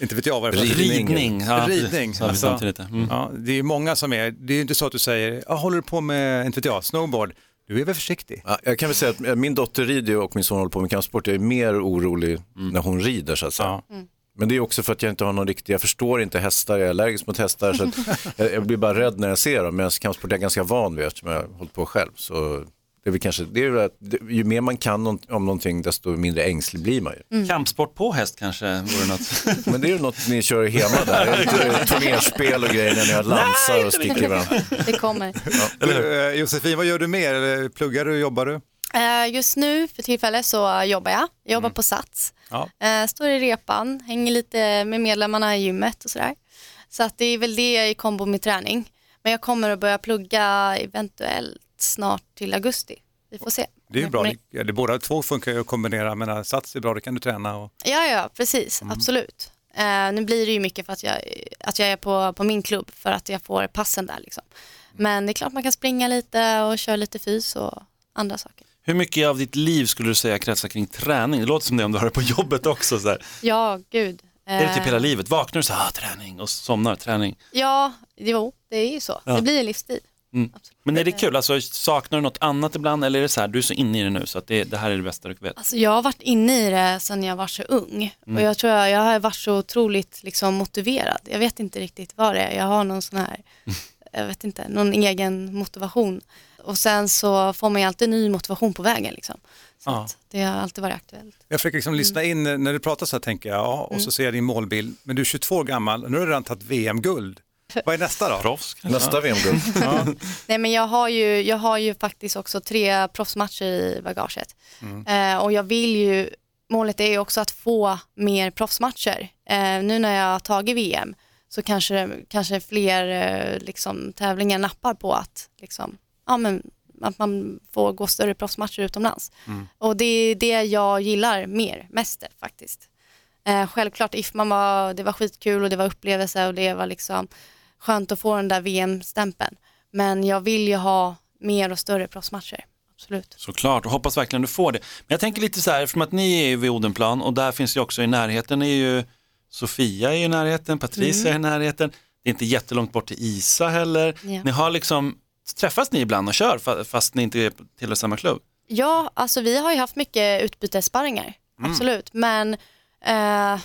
inte vet jag vad det är Ridning. Ridning. Ja, Ridning. vi Alltså. Mm. Ja, det är många som är, det är ju inte så att du säger, ah, håller du på med, inte vet jag, snowboard, du är väl försiktig? Ja, jag kan väl säga att min dotter rider och min son håller på med kampsport. Jag är mer orolig när hon rider så att säga. Ja. Men det är också för att jag inte har någon riktig, jag förstår inte hästar, jag är allergisk mot hästar så att jag, jag blir bara rädd när jag ser dem. Medan kampsport är jag ganska van vid eftersom jag har hållit på själv. Så det är väl kanske, det är väl att, ju mer man kan om, om någonting desto mindre ängslig blir man ju. Kampsport på häst kanske vore något. Men det är ju något ni kör hemma där, turnerspel och grejer när ni har lansar och sticker varandra. Det kommer. Du, eh, Josefin, vad gör du mer? Pluggar du, jobbar du? Eh, Just nu för tillfället så jobbar jag. Jag jobbar på Sats. Ja. Eh, Står i repan, hänger lite med medlemmarna i gymmet och sådär. Så att det är väl det i kombo med träning. Men jag kommer att börja plugga eventuellt snart till augusti. Vi får se. Det är ju bra, Men- det, det, båda två funkar ju att kombinera, men sats är bra, det kan du träna och Ja, ja, precis. Absolut. Eh, nu blir det ju mycket för att jag, att jag är på, på min klubb för att jag får passen där. Liksom. Men det är klart man kan springa lite och köra lite fys och andra saker. Hur mycket av ditt liv skulle du säga kretsar kring träning? Det låter som det om du har det på jobbet också. Så här. Ja, gud. Är det typ Eh, hela livet? Vaknar du så här, ah, träning och somnar, träning. Ja, jo, det är ju så. Ja. Det blir en livsstil. Men är det kul? Alltså, saknar du något annat ibland eller är det så här, du är så inne i det nu så att det, det här är det bästa du vet? Alltså jag har varit inne i det sedan jag var så ung och jag tror jag, jag har varit så otroligt liksom, motiverad. Jag vet inte riktigt vad det är. Jag har någon sån här jag vet inte, någon egen motivation. Och sen så får man ju alltid ny motivation på vägen liksom. Så Ja. att det har alltid varit aktuellt. Jag fick liksom lyssna in eh, när du pratar så här tänker jag, ja, och Mm. så ser jag din målbild, men du är 22 år gammal och nu har du redan tagit VM-guld. Vad är nästa då? Proffs Nästa VM-guld. Ja. Nej men jag har ju, jag har ju faktiskt också tre proffsmatcher i bagaget. Mm. Eh, och jag vill ju, målet är ju också att få mer proffsmatcher. Eh, nu när jag har tagit VM så kanske, kanske fler eh, liksom, tävlingar nappar på att, liksom, ja, men, att man får gå större proffsmatcher utomlands. Och det är det jag gillar mer, mest faktiskt. Eh, självklart IFMAN var, det var skitkul och det var upplevelse och det var liksom skönt att få den där VM-stämpeln. Men jag vill ju ha mer och större proffsmatcher. Absolut. Såklart, och hoppas verkligen du får det. Men jag tänker lite så här, eftersom att ni är vid Odenplan och där finns ju också i närheten, är ju Sofia är i närheten, Patricia är i närheten, det är inte jättelångt bort till Isa heller. Ja. Ni har liksom, träffas ni ibland och kör fa- fast ni inte tillhör samma klubb? Ja, alltså vi har ju haft mycket utbytessparringar, Mm. absolut. Men eh,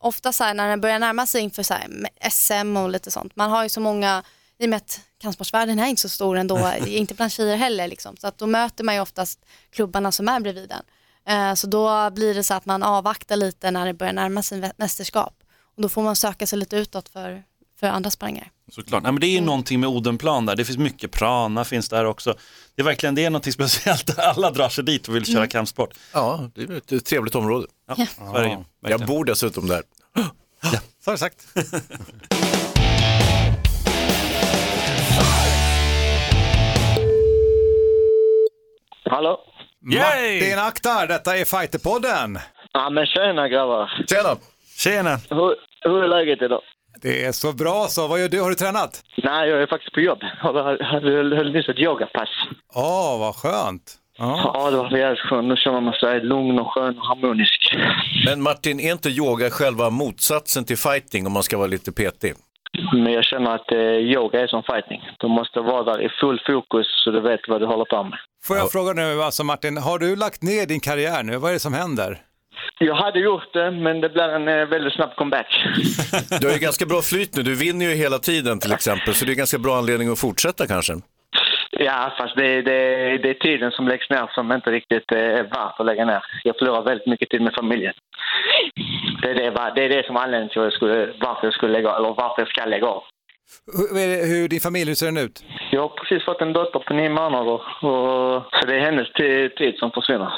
ofta så här, när det börjar närma sig inför så här, SM och lite sånt, man har ju så många, i och med att kampsportsvärlden är inte så stor ändå, inte bland tjejer heller, liksom. så att då möter man ju oftast klubbarna som är bredvid den. Eh, så då blir det så att man avvaktar lite när det börjar närma sig mästerskap. Och då får man söka sig lite utåt för, för andra sparringar. Såklart, Nej, men det är ju någonting med Odenplan där, det finns mycket prana finns där också. Det är verkligen det är någonting speciellt, alla drar sig dit och vill köra Mm. kampsport. Ja, det är ett trevligt område. Ja, så är det ju, Jag bor dessutom där. Så har jag sagt. Hallå? Martin Akhtar, detta är Fighterpodden. Ja men tjena grabbar. Tjena! Tjena! Hur, hur är läget idag? Det är så bra så. Vad gör du? Har du tränat? Nej, jag är faktiskt på jobb. Jag höll, nyss ett yogapass. Åh, vad skönt. Ja. Ja, det var jävligt skönt. Nu känner man sig lugn och skön och harmonisk. Men Martin, är inte yoga själva motsatsen till fighting om man ska vara lite petig? Men jag känner att eh, yoga är som fighting. Du måste vara där i full fokus så du vet vad du håller på med. Får jag fråga nu, alltså Martin, har du lagt ner din karriär nu? Vad är det som händer? Jag hade gjort det, men det blev en eh, väldigt snabb comeback. Du har ju ganska bra flyt nu, du vinner ju hela tiden till exempel, så det är ganska bra anledning att fortsätta kanske. Ja, fast det, det, det är tiden som läggs ner som inte riktigt eh, är värt att lägga ner. Jag förlorar väldigt mycket tid med familjen. Det är det, det, är det som är anledningen till att jag skulle, varför jag skulle lägga eller varför jag ska lägga av. Hur, hur din familj, hur ser den ut? Jag har precis fått en dotter på nio månader, och, så det är hennes ti- tid som försvinner.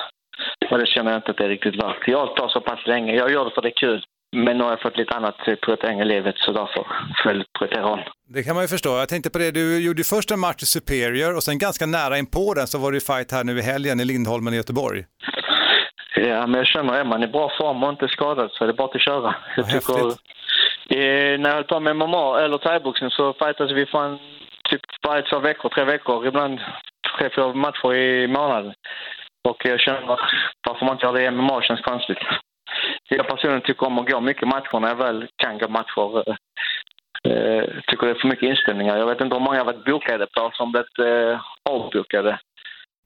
Och det känner jag inte att det är riktigt värt. Jag på så pass länge. Jag gör det för det är kul. Men nu har jag fått lite annat prioritering i livet så därför prioritera om. Det kan man ju förstå. Jag tänkte på det, du gjorde först en match i Superior och sen ganska nära in på den så var det fight här nu i helgen i Lindholmen i Göteborg. Ja, men jag känner är man i bra form och inte skadad så är det bara att köra. Jag Vad tycker, eh, när jag höll på med MMA eller thaiboxning så fightades vi fan typ varje två veckor, tre veckor, ibland tre, fyra matcher i månaden. Och jag känner varför man inte gör det i MMA känns konstigt. Jag personligen tycker om att gå mycket matcher när jag väl kan gå matcher. Eh, tycker det är för mycket inställningar. Jag vet inte hur många jag varit bokade på som blivit eh, avbokade.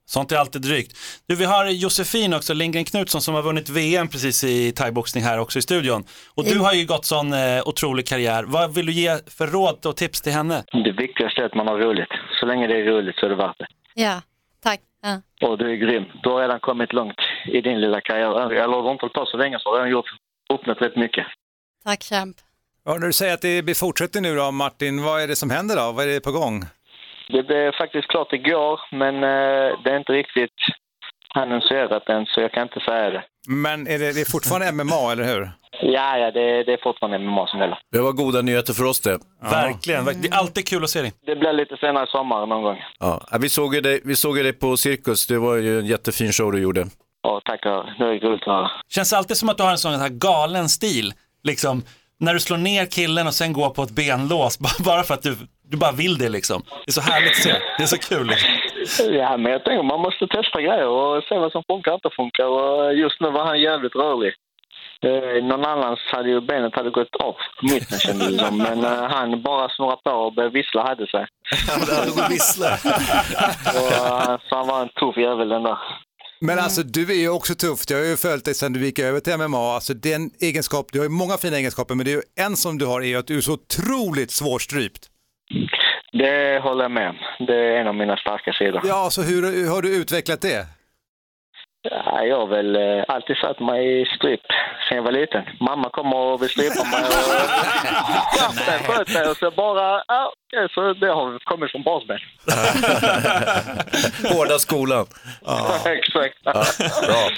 Sånt är alltid drygt. Du, vi har Josefin också, Lindgren Knutsson som har vunnit VM precis i thaiboxning här också i studion. Och du har ju gått sån eh, otrolig karriär. Vad vill du ge för råd och tips till henne? Det viktigaste är att man har roligt. Så länge det är roligt så är det värt det. Ja. Ja. Och du är grym. Du har redan kommit långt i din lilla karriär. Eller har inte på så länge så har redan gjort, uppnått rätt mycket. Tack kämp. Ja, när du säger att det blir fortsätter nu då Martin, vad är det som händer då? Vad är det på gång? Det blev faktiskt klart igår, men eh, det är inte riktigt annonserat än så jag kan inte säga det. Men är det, det är fortfarande MMA, eller hur? Ja, ja, det, det är fortfarande MMA som gäller. Det var goda nyheter för oss det. Verkligen, det är alltid kul att se dig. Det blir lite senare i sommar någon gång. Ja, vi, såg ju dig, vi såg ju dig på Cirkus, det var ju en jättefin show du gjorde. Ja, tackar. Det är roligt att höra. Känns alltid som att du har en sån här galen stil. Liksom, när du slår ner killen och sen går på ett benlås bara- bara för att du, du bara vill det liksom. Det är så härligt att se. Det är så kul. Liksom. Ja, men jag tänker man måste testa grejer och se vad som funkar och inte funkar. Och just nu var han jävligt rörlig. Eh, någon annans hade ju benet hade gått av på mitten kändes det som. Men eh, han bara snurrade på och började vissla hade sig. vissla. Och, eh, så han var en tuff jävel den där. Men alltså du är ju också tuff, jag har ju följt dig sedan du gick över till MMA, alltså den egenskap, du har ju många fina egenskaper men det är ju en som du har är ju att du är så otroligt svårstrypt. Det håller jag med. Det är en av mina starka sidor. Ja, så hur, hur har du utvecklat det? Ja, jag har väl eh, alltid satt mig i stryp sen jag var liten. Mamma kommer och vill strypa mig och skärp dig, sköt dig och så bara, ja, okej, så det har kommit från barnsben. Hårda skolan. Exakt. Bra.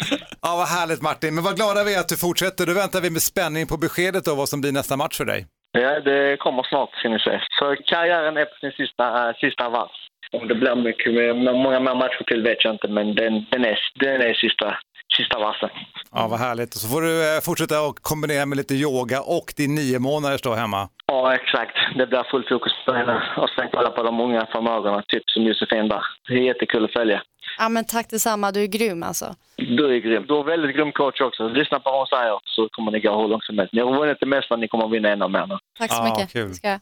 Ja, vad härligt Martin. Men vad glada vi är att du fortsätter. Då väntar vi med spänning på beskedet om vad som blir nästa match för dig. Ja, det kommer snart, ska ni se. Så karriären är på sin sista, äh, sista avans. Om det blir mycket, med många mer matcher till vet jag inte, men den, den är, den är sista, sista varsen. Ja, vad härligt. Så får du eh, fortsätta och kombinera med lite yoga och din nio månaders då hemma. Ja, exakt. Det blir fullt fokus på henne. Och sen kolla på de unga förmågorna, typ som Josefin där. Det är jättekul att följa. Ja men tack detsamma, du är grym alltså. Du är grym. Du är väldigt grym coach också. Lyssna på vad hon säger så kommer ni gå hur långt som helst. Ni har vunnit det mesta, ni kommer vinna ännu mer nu. Tack så Ja, mycket. kul. Ska jag.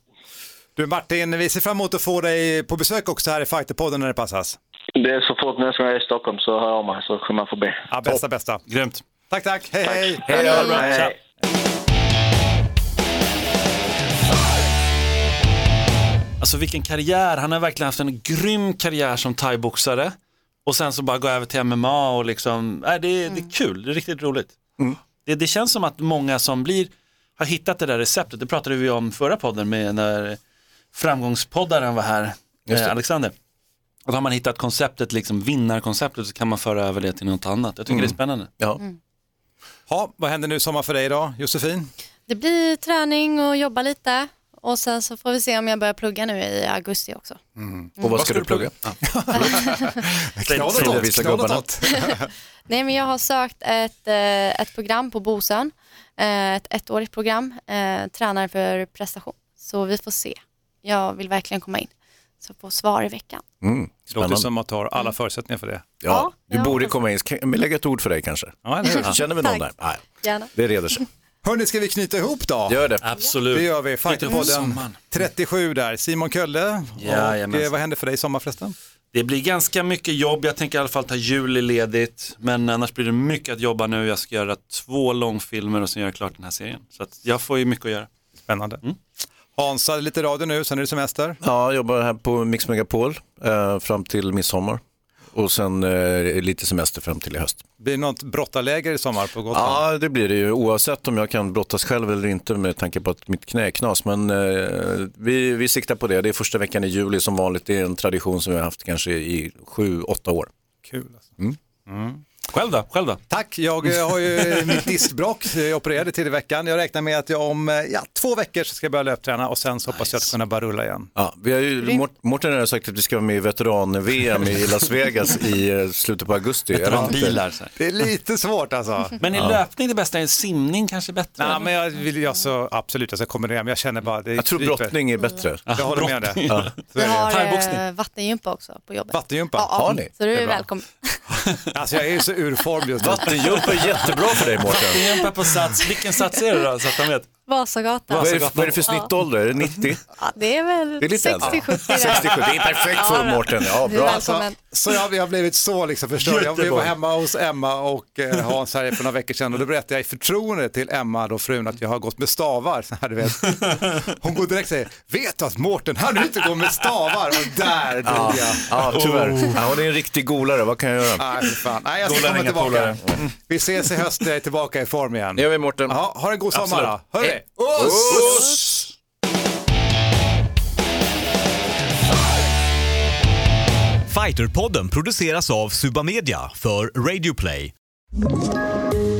Du Martin, vi ser fram emot att få dig på besök också här i Fighterpodden när det passas. Det är så fort nästa gång jag är i Stockholm så hör jag mig så kommer jag förbi. Ja, bästa, bästa. Grymt. Tack, tack. Hej, hej. Hej, ha det bra. Hej. Alltså vilken karriär, han har verkligen haft en grym karriär som thaiboxare och sen så bara gå över till MMA och liksom, nej, det, är- det är kul, det är riktigt roligt. Det, det känns som att många som blir, har hittat det där receptet, det pratade vi om förra podden med när framgångspoddaren var här, eh, Alexander. Och har man hittat konceptet, liksom vinnarkonceptet så kan man föra över det till något annat. Jag tycker det är spännande. Ja. Ja, vad händer nu sommar för dig då, Josefin? Det blir träning och jobba lite och sen så får vi se om jag börjar plugga nu i augusti också. Och vad ska du plugga? Det, gubbarna. åt. Nej men jag har sökt ett, eh, ett program på Bosön, eh, ett ettårigt program, eh, tränare för prestation. Så vi får se. Jag vill verkligen komma in. Så få svar i veckan. Mm, Låter spännande. som att du har alla förutsättningar för det. Ja, Ja, du borde komma in. Vi lägga ett ord för dig kanske? Ja? Känner vi någon Tack. där? Nej, Gärna. det reder sig. Hörni, ska vi knyta ihop då? Gör det. Absolut. Det gör vi. Fighterpodden sommaren. 37 där. Simon Kölle. Och eh, vad händer för dig i sommar förresten? Det blir ganska mycket jobb, jag tänker i alla fall ta juli ledigt, men annars blir det mycket att jobba nu. Jag ska göra två långfilmer och sen göra klart den här serien. Så att jag får ju mycket att göra. Spännande. Hans, hade lite radio nu, sen är det semester. Ja, jag jobbar här på Mix Megapol eh, fram till midsommar. Och sen eh, lite semester fram till i höst. Blir det något brottarläger i sommar på Gotland? Ja, det blir det ju oavsett om jag kan brottas själv eller inte med tanke på att mitt knä är knas. Men eh, vi, vi siktar på det. Det är första veckan i juli som vanligt. Det är en tradition som vi har haft kanske i sju, åtta år. Kul. Alltså. Själv då? Själv då? Tack, jag eh, har ju mitt diskbråck. Jag opererade till i veckan. Jag räknar med att jag om eh, ja, två veckor så ska jag börja löpträna och sen så hoppas jag att kunna bara rulla igen. Ja, vi har ju, Mårten har sagt att vi ska vara med i veteran-VM i Las Vegas i eh, slutet på augusti. Jag vet inte. Bilar. Så här. Det är lite svårt alltså. Men är löpning det bästa? Är simning kanske bättre? Nej, men jag vill ju alltså, absolut, jag ska kombinera, men jag känner bara... Det Jag tror kryper. brottning är bättre. Jag håller med dig. Så Vi är det. har eh, vattengympa också på jobbet. Vattengympa. Ja, ja. Har ni? Så du är är välkommen. Alltså jag är så ur form just nu. Vattenjump är jättebra för dig Mårten. Jämpa på sats. Vilken sats är det då? Så att de vet. Vasagatan. Vad är, det, vad är det för snittålder? Är det 90? Ja, det är väl Det är lite äldre. 60-70 där. 67, det är perfekt för Mårten. Ja, bra. välkommen. Så jag, jag har blivit så liksom förstörd. Jag var hemma hos Emma och eh, Hans här för några veckor sedan och då berättade jag i förtroende till Emma, då frun, att jag har gått med stavar. Så här, du vet. Hon går direkt och säger, vet du att Mårten, han inte går med stavar? Och där drog jag. Ja, tyvärr. Ja, hon är en riktig golare, vad kan jag göra? Nej, fan. Nej, jag ska Golare, komma tillbaka. polare. Vi ses i höst, jag är tillbaka i form igen. Det gör vi Mårten. Ja, ha en god sommar Absolut då. Oss! Fighterpodden produceras av Suba Media för Radio Play.